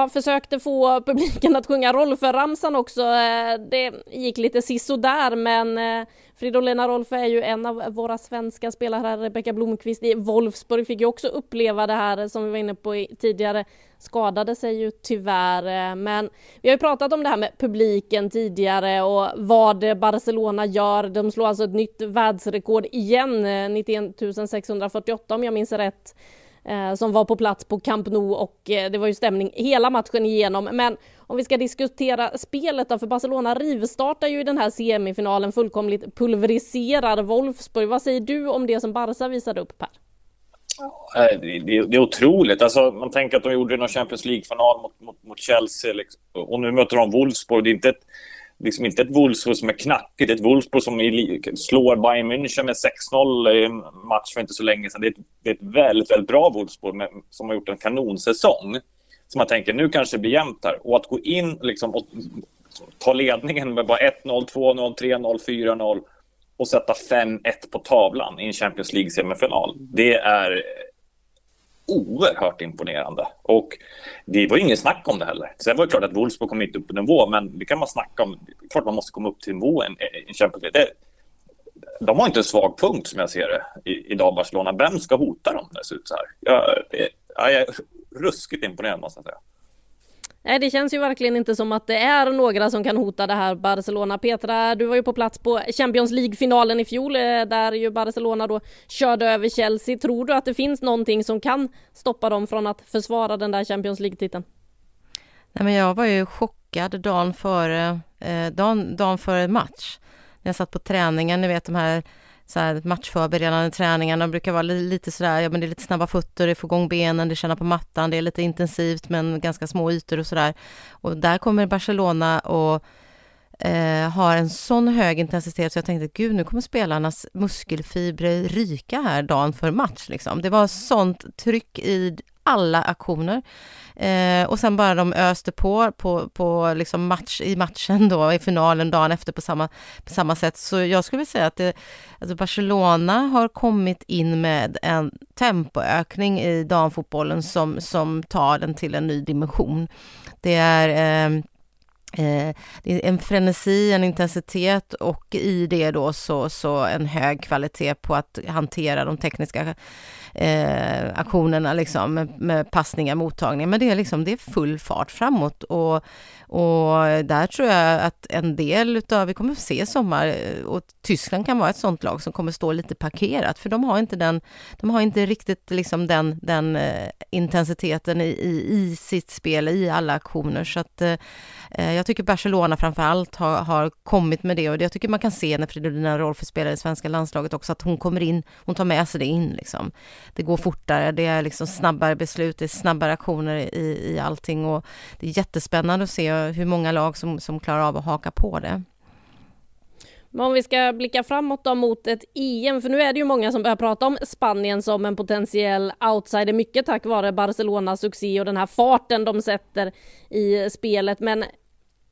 Ja, försökte få publiken att sjunga Rolfö-ramsan också. Eh, det gick lite sisådär, men eh, Fridolina Rolfö är ju en av våra svenska spelare. Rebecka Blomqvist i Wolfsburg fick ju också uppleva det här som vi var inne på tidigare. Skadade sig ju tyvärr, eh, men vi har ju pratat om det här med publiken tidigare och vad Barcelona gör. De slår alltså ett nytt världsrekord igen, 91 648 om jag minns rätt Eh, som var på plats på Camp Nou och eh, det var ju stämning hela matchen igenom. Men om vi ska diskutera spelet då, för Barcelona rivstartar ju i den här semifinalen fullkomligt pulveriserar Wolfsburg. Vad säger du om det som Barca visade upp Per? Eh, det, det, är otroligt. Alltså, man tänker att de gjorde någon Champions League-final mot, mot, mot Chelsea liksom. och nu möter de Wolfsburg. Det är inte ett liksom inte ett Wolfsburg som är knackigt, ett Wolfsburg som slår Bayern München med 6-0 i en match för inte så länge sedan. Det är ett, det är ett väldigt, väldigt bra Wolfsburg med, som har gjort en kanonsäsong. Så man tänker nu kanske det blir jämnt här. Och att gå in liksom, och ta ledningen med bara 1-0, 2-0, 3-0, 4-0 och sätta 5-1 på tavlan i en Champions League-semifinal. Det är oerhört imponerande. Och det var ingen snack om det heller. Sen var det klart att Wolfsburg kom inte upp på nivå, men det kan man snacka om. Klart man måste komma upp till nivån i Champions League. de har inte en svag punkt som jag ser det idag, Barcelona. Vem ska hota dem när det ser ut så här? Jag, jag, jag är ruskigt imponerad måste jag säga. Nej, det känns ju verkligen inte som att det är några som kan hota det här Barcelona. Petra, du var ju på plats på Champions League-finalen i fjol eh, där ju Barcelona då körde över Chelsea. Tror du att det finns någonting som kan stoppa dem från att försvara den där Champions League-titeln? Nej, men jag var ju chockad dagen före, eh, dagen, dagen före match. När jag satt på träningen, ni vet de här så här matchförberedande träningarna brukar vara lite sådär, ja men det är lite snabba fötter, det får igång benen, det känner på mattan, det är lite intensivt men ganska små ytor och sådär. Och där kommer Barcelona och eh, har en sån hög intensitet så jag tänkte gud nu kommer spelarnas muskelfibrer ryka här dagen för match liksom. Det var sånt tryck i alla aktioner. Eh, och sen bara de öste på, på, på liksom match, i matchen då, i finalen dagen efter på samma, på samma sätt. Så jag skulle säga att det, alltså Barcelona har kommit in med en tempoökning i damfotbollen som, som tar den till en ny dimension. Det är eh, Eh, det är en frenesi, en intensitet och i det då så, så en hög kvalitet på att hantera de tekniska eh, aktionerna liksom med, med passningar, mottagningar. Men det är liksom, det är full fart framåt och, och där tror jag att en del utav, vi kommer att se sommar och Tyskland kan vara ett sånt lag som kommer stå lite parkerat för de har inte den, de har inte riktigt liksom den, den eh, intensiteten i, i, i sitt spel, i alla aktioner så att eh, eh jag tycker Barcelona framför allt har, har kommit med det och jag tycker man kan se när Fridolina Rolfö spelar i svenska landslaget också att hon kommer in, hon tar med sig det in liksom. Det går fortare, det är liksom snabbare beslut, det är snabbare aktioner i, i allting och det är jättespännande att se hur många lag som, som klarar av att haka på det. Men om vi ska blicka framåt då mot ett EM, för nu är det ju många som börjar prata om Spanien som en potentiell outsider, mycket tack vare Barcelonas succé och den här farten de sätter i spelet. Men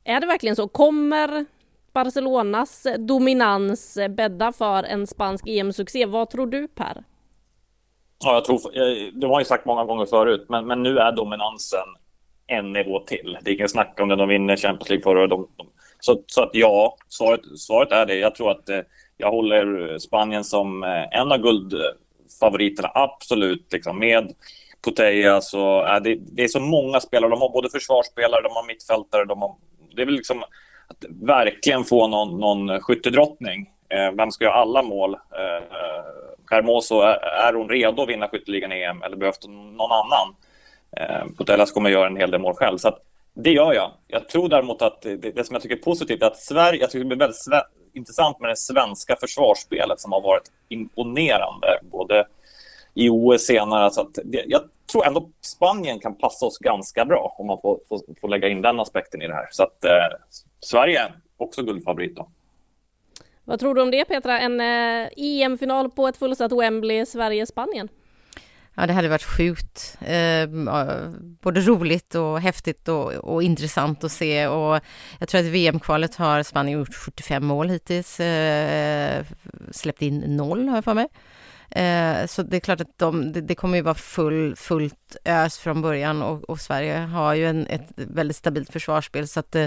är det verkligen så? Kommer Barcelonas dominans bädda för en spansk EM-succé? Vad tror du Per? Ja, jag tror, det har ju sagt många gånger förut, men, men nu är dominansen en nivå till. Det är ingen snack om det, de vinner Champions League förra året. Så, så att ja, svaret, svaret är det. Jag tror att eh, jag håller Spanien som eh, en av guldfavoriterna, absolut, liksom, med Putellas och eh, det, det, är så många spelare. De har både försvarsspelare, de har mittfältare, de har det är väl liksom att verkligen få någon, någon skyttedrottning. Eh, vem ska göra alla mål? Eh, eh Hermoso, är, är hon redo att vinna skytteligan i EM eller behövs det någon annan? Eh, Putellas kommer göra en hel del mål själv. Så det gör jag. Jag tror däremot att det, det, som jag tycker är positivt är att Sverige, jag tycker det blir väldigt intressant med det svenska försvarsspelet som har varit imponerande. Både i OS senare. Så att det, jag tror ändå Spanien kan passa oss ganska bra om man får, får, får lägga in den aspekten i det här. Så att eh, Sverige är också guldfavorit då. Vad tror du om det Petra? En eh, EM-final på ett fullsatt Wembley, Sverige-Spanien? Ja, det hade varit sjukt. Eh, både roligt och häftigt och, och, intressant att se. Och jag tror att VM-kvalet har Spanien gjort 45 mål hittills. Eh, släppt in noll, har jag för mig. Eh, så det är klart att de, det, det, kommer ju vara full, fullt ös från början och, och Sverige har ju en, ett väldigt stabilt försvarsspel så att eh,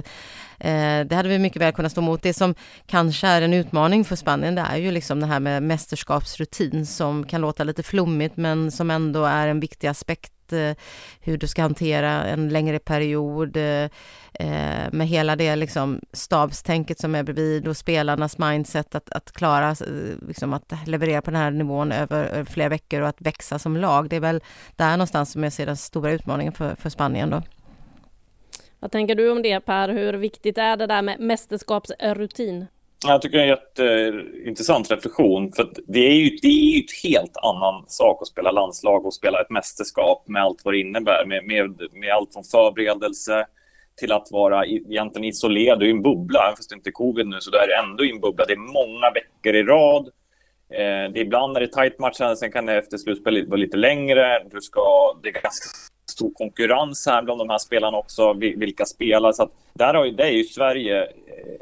eh det hade vi mycket väl kunnat stå emot. Det som kanske är en utmaning för Spanien det är ju liksom det här med mästerskapsrutin som kan låta lite flummigt men som ändå är en viktig aspekt Eh, hur du ska hantera en längre period eh, eh, med hela det liksom stabstänket som är bredvid och spelarnas mindset att, att klara, liksom att leverera på den här nivån över, över flera veckor och att växa som lag. Det är väl där någonstans som jag ser den stora utmaningen för, för Spanien då. Vad tänker du om det Per? Hur viktigt är det där med mästerskapsrutin? Jag tycker det är en jätteintressant reflektion. För det är ju det är ju ett helt annan sak att spela landslag och spela ett mästerskap med allt vad det innebär. Med, med, med allt från förberedelse till att vara egentligen isolerad. Du är i en bubbla, även fast det inte är covid nu, så du är ändå i en bubbla. Det är många veckor i rad. Eh, det är ibland är det tajt matcher, sen kan det efter slutspel vara lite längre. Du ska, det är ganska stor konkurrens här bland de här spelarna också, vilka spelar. Så att där har ju, det är ju Sverige, eh,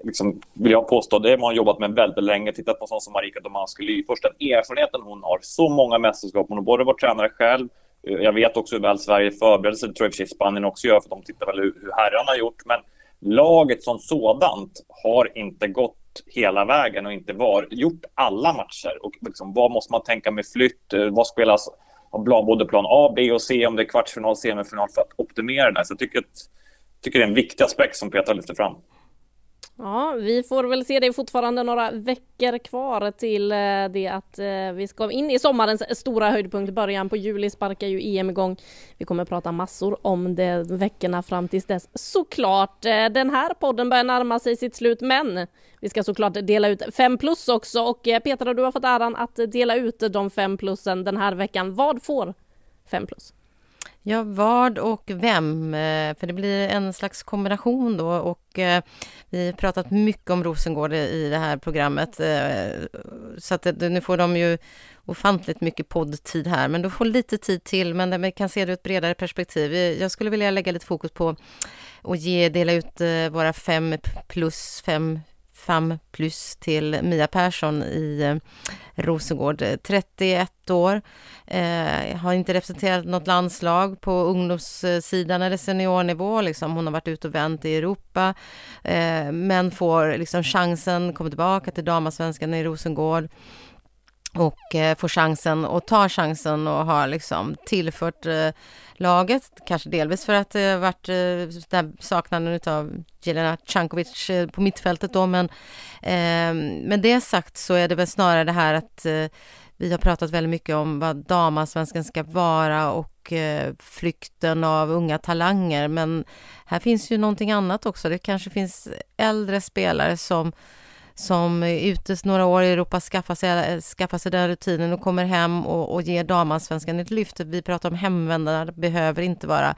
liksom, vill jag påstå, det har man jobbat med väldigt länge. Tittat på sånt som Marika Domanski först den erfarenheten hon har, så många mästerskap. Hon har både varit tränare själv, eh, jag vet också hur väl Sverige förbereder sig, det tror jag i och för sig Spanien också gör, för de tittar väl hur, hur herrarna har gjort. Men laget som sådant har inte gått hela vägen och inte var, gjort alla matcher. Och liksom, vad måste man tänka med flytt? Eh, vad spelas av både plan A, B och C om det är kvartsfinal, semifinal för att optimera det. Så jag tycker, att, tycker det är en viktig aspekt som Peter lyfter fram. Ja, vi får väl se. Det är fortfarande några veckor kvar till eh, det att eh, vi ska in i sommarens stora höjdpunkt. Början på juli sparkar ju EM igång. Vi kommer prata massor om det veckorna fram tills dess. Såklart, eh, den här podden börjar närma sig sitt slut, men vi ska såklart dela ut fem plus också och Petra, du har fått äran att dela ut de fem plussen den här veckan. Vad får fem plus? Ja, vad och vem, eh, för det blir en slags kombination då och eh, vi har pratat mycket om Rosengård i det här programmet eh, så att nu får de ju ofantligt mycket poddtid här, men du får lite tid till, men vi kan se det ur ett bredare perspektiv. Jag skulle vilja lägga lite fokus på att ge, dela ut våra fem plus fem fem plus till Mia Persson i eh, Rosengård. Eh, 31 år, eh, har inte representerat något landslag på ungdomssidan eller seniornivå. Liksom. Hon har varit ute och vänt i Europa, eh, men får liksom chansen, kommer tillbaka till damasvenskan i Rosengård och eh, får chansen och tar chansen och har liksom tillfört eh, laget, kanske delvis för att det varit eh, saknaden av Jelena Cankovic eh, på mittfältet då, men eh, med det sagt så är det väl snarare det här att eh, vi har pratat väldigt mycket om vad damallsvenskan ska vara och eh, flykten av unga talanger, men här finns ju någonting annat också. Det kanske finns äldre spelare som som är ute några år i Europa, skaffar sig, eh, skaffar sig den rutinen och kommer hem och, och ger damansvenskan ett lyft. Vi pratar om hemvändarna, det behöver inte vara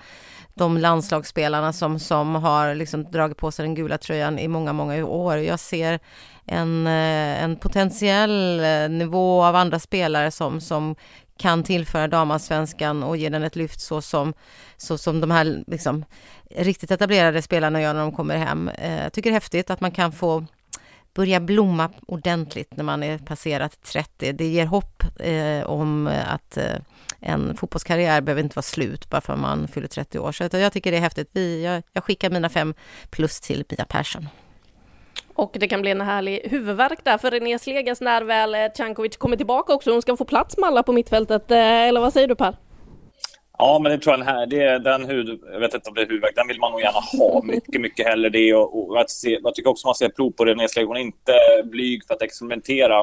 de landslagsspelarna som, som har liksom dragit på sig den gula tröjan i många, många år. Jag ser en, eh, en potentiell eh, nivå av andra spelare som, som kan tillföra damansvenskan och ge den ett lyft så som, så som de här liksom, riktigt etablerade spelarna gör när de kommer hem. Jag tycker det är häftigt att man kan få börja blomma ordentligt när man är passerat 30. Det ger hopp eh, om att eh, en fotbollskarriär behöver inte vara slut bara för att man fyller 30 år. Så jag tycker det är häftigt. Vi, jag, jag skickar mina fem plus till Mia Persson. Och det kan bli en härlig huvudvärk där för René Slegas när väl eh, Cankovic kommer tillbaka också. Hon ska få plats med alla på mittfältet, eh, eller vad säger du Per? Ja, men det tror jag den här, det, den hud, jag vet inte om det är huvudvärk, den vill man nog gärna ha. Mycket, mycket hellre det. Och, och att se, jag tycker också man ser prov på det nedslag. Hon är inte blyg för att experimentera.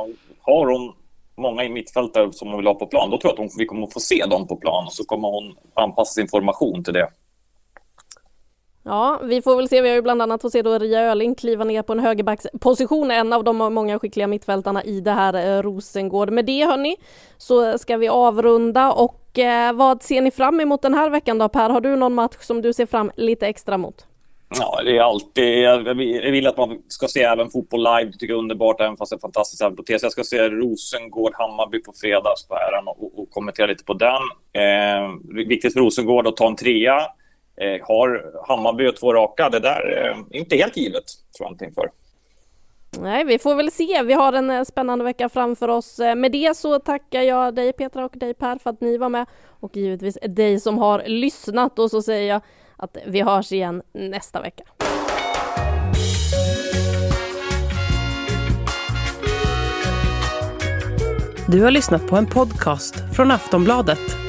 Har hon många i mittfältare som hon vill ha på plan, då tror jag att hon, vi kommer att få se dem på plan. Och så kommer hon anpassa sin formation till det. Ja, vi får väl se. Vi har ju bland annat fått se då Ria Öling kliva ner på en högerbacksposition, en av de många skickliga mittfältarna i det här eh, Rosengård. Med det hörni, så ska vi avrunda och eh, vad ser ni fram emot den här veckan då Per? Har du någon match som du ser fram lite extra mot? Ja, det är alltid... Jag vill att man ska se även fotboll live. Det tycker jag är underbart, även fast det är fantastiskt även på TC. Jag ska se Rosengård-Hammarby på fredag, på äran och, och, kommentera lite på den. Eh, viktigt för Rosengård att ta en trea. Eh, har Hammarby och två raka, det där är eh, inte helt givet, tror jag inte inför. Nej, vi får väl se. Vi har en eh, spännande vecka framför oss. Med det så tackar jag dig Petra och dig Per för att ni var med och givetvis dig som har lyssnat och så säger jag att vi hörs igen nästa vecka. Du har lyssnat på en podcast från Aftonbladet